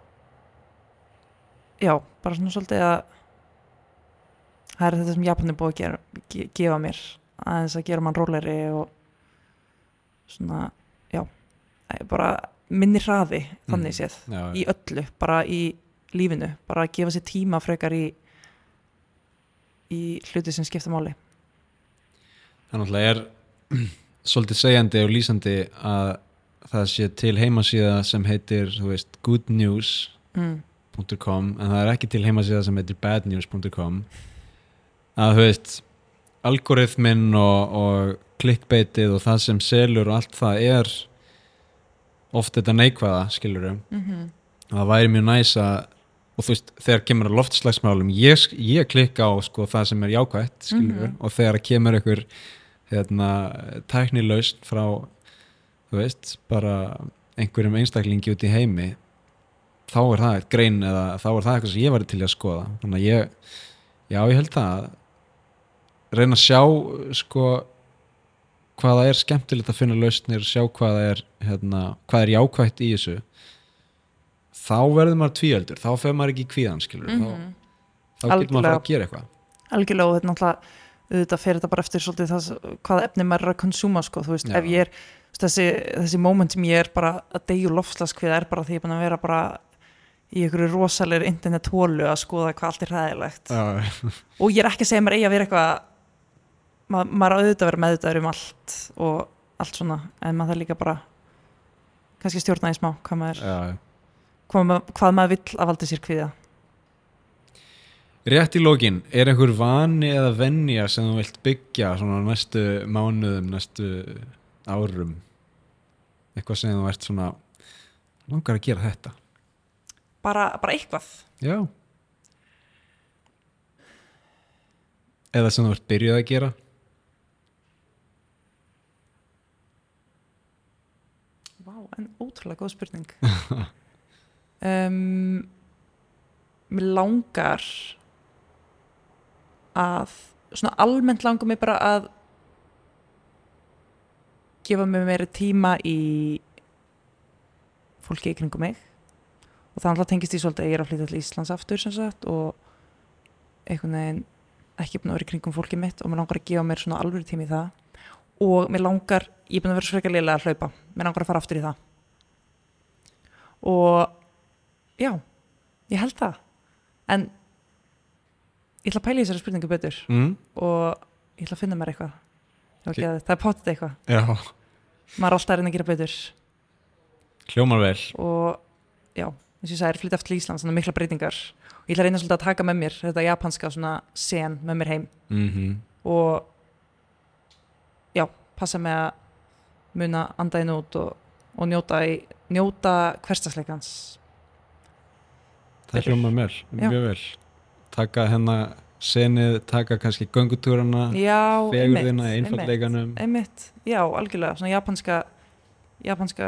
já, bara svona svolítið að það er þetta sem Japan er búið að gera, ge, gefa mér aðeins að gera mann róleri og svona, já bara minni hraði þannig Mhm. séð Já, í öllu, bara í lífinu bara að gefa sér tíma frekar í í hluti sem skipta máli Það náttúrulega er svolítið segjandi og lýsandi að það sé til heimasíða sem heitir, þú veist, goodnews.com mm. en það er ekki til heimasíða sem heitir badnews.com að þú veist algoritminn og, og klikkbeitið og það sem selur og allt það er oft þetta neikvæða, skilur Mm -hmm. það væri mjög næs að og þú veist, þegar kemur að loftslagsmálum ég, ég klikka á sko, það sem er jákvætt skilur, Mhm. og þegar kemur einhver hérna, tæknilaust frá þú veist, bara einhverjum einstaklingi út í heimi þá er það eitt grein eða þá er það eitthvað sem ég væri til að skoða. Þannig að ég, já ég held það. Að reyna að sjá sko hvað það er skemmtilegt að finna lausnir sjá hvað það er, hérna, hvað er jákvætt í þessu þá verður maður tvíöldur, þá fer maður ekki kvíðan skilur, Mhm. þá, þá getur maður að fara að gera eitthvað. Algjörlega og þetta er náttúrulega auðvitað fer þetta bara eftir svolítið það hvaða efni maður er að konsúma sko, þú veist, Já. ef ég er þessi, þessi moment sem ég er bara að deyju lofslaskviða er bara því ég er búin að vera bara í einhverju rosalegri internet hólu að skoða hvað allt er ræðilegt Já, og ég er ekki að segja mér eigi að vera eitthvað ma maður á auðvitað að vera meðvitaður um allt og allt svona en maður það líka bara kannski stjórna í smá hvað maður, já, hvað hvað maður vill að valda sér kviða Rétt í lokin, er einhver vani eða venja sem þú vilt byggja svona næstu mánuðum, næstu árum? Eitthvað sem þú ert svona langar að gera þetta? Bara, bara eitthvað. Já. Eða sem þú ert byrjuð að gera? Vá, en ótrúlega góð spurning um, Mér langar að svona almennt langar mér bara að gefa mér meiri tíma í fólki í kringum mig. Og það alltaf tengist í svolítið að ég er að flytja til Íslands aftur sem sagt og einhvern veginn ekki búin að vera í kringum fólki mitt og mér langar að gefa mér svona alvöru tími í það. Og mér langar, ég er búin að vera svega liðlega að hlaupa mér langar að fara aftur í það. Og já, ég held það. En ég ætla að pæla í þessari spurningu betur. Mm? og ég ætla að finna mér eitthvað. Okay. það er potið eitthvað. Já, maður er alltaf að reyna að gera betur. Hljómar vel. Og já, eins og ég sagði, er flytt aftur til Íslands þannig að mikla breytingar. Og ég ætla að reyna svolítið að taka með mér þetta japanska svona sen með mér heim. Mm og já, passa með að muna andaðin út og, og njóta, í, njóta hverstasleikans Það hljómar vel, Já. mjög vel. Taka hennar senið, taka kannski göngutúrana fegurðina, einmitt, einfaldleikanum. einmitt, já, algjörlega svona japanska japanska,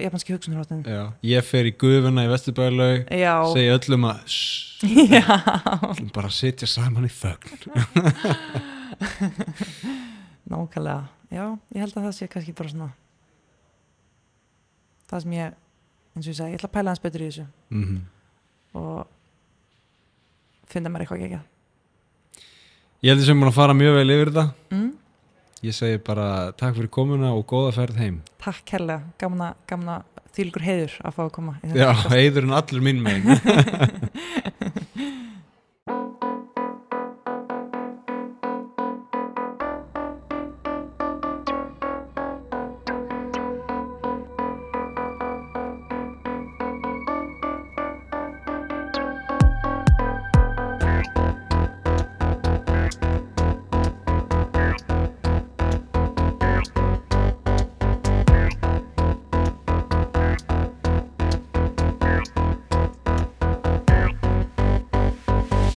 japanski hugsunarhóttin Já, ég fer í gufuna í Vesturbælaug já, segi öllum að shh, já. Ætlum bara sitja saman í þögn. Nákvæmlega, já, ég held að það sé kannski bara svona það sem ég, eins og ég segi, ég ætla að pæla hans betur í þessu. Mm og finna mér eitthvað ekki Ég held að sem búin að fara mjög vel yfir þetta mm? Ég segi bara takk fyrir komuna og góða ferð heim. Takk að, gaman að þýlgur heiður að fá að koma Já, heiðurinn allur minn megin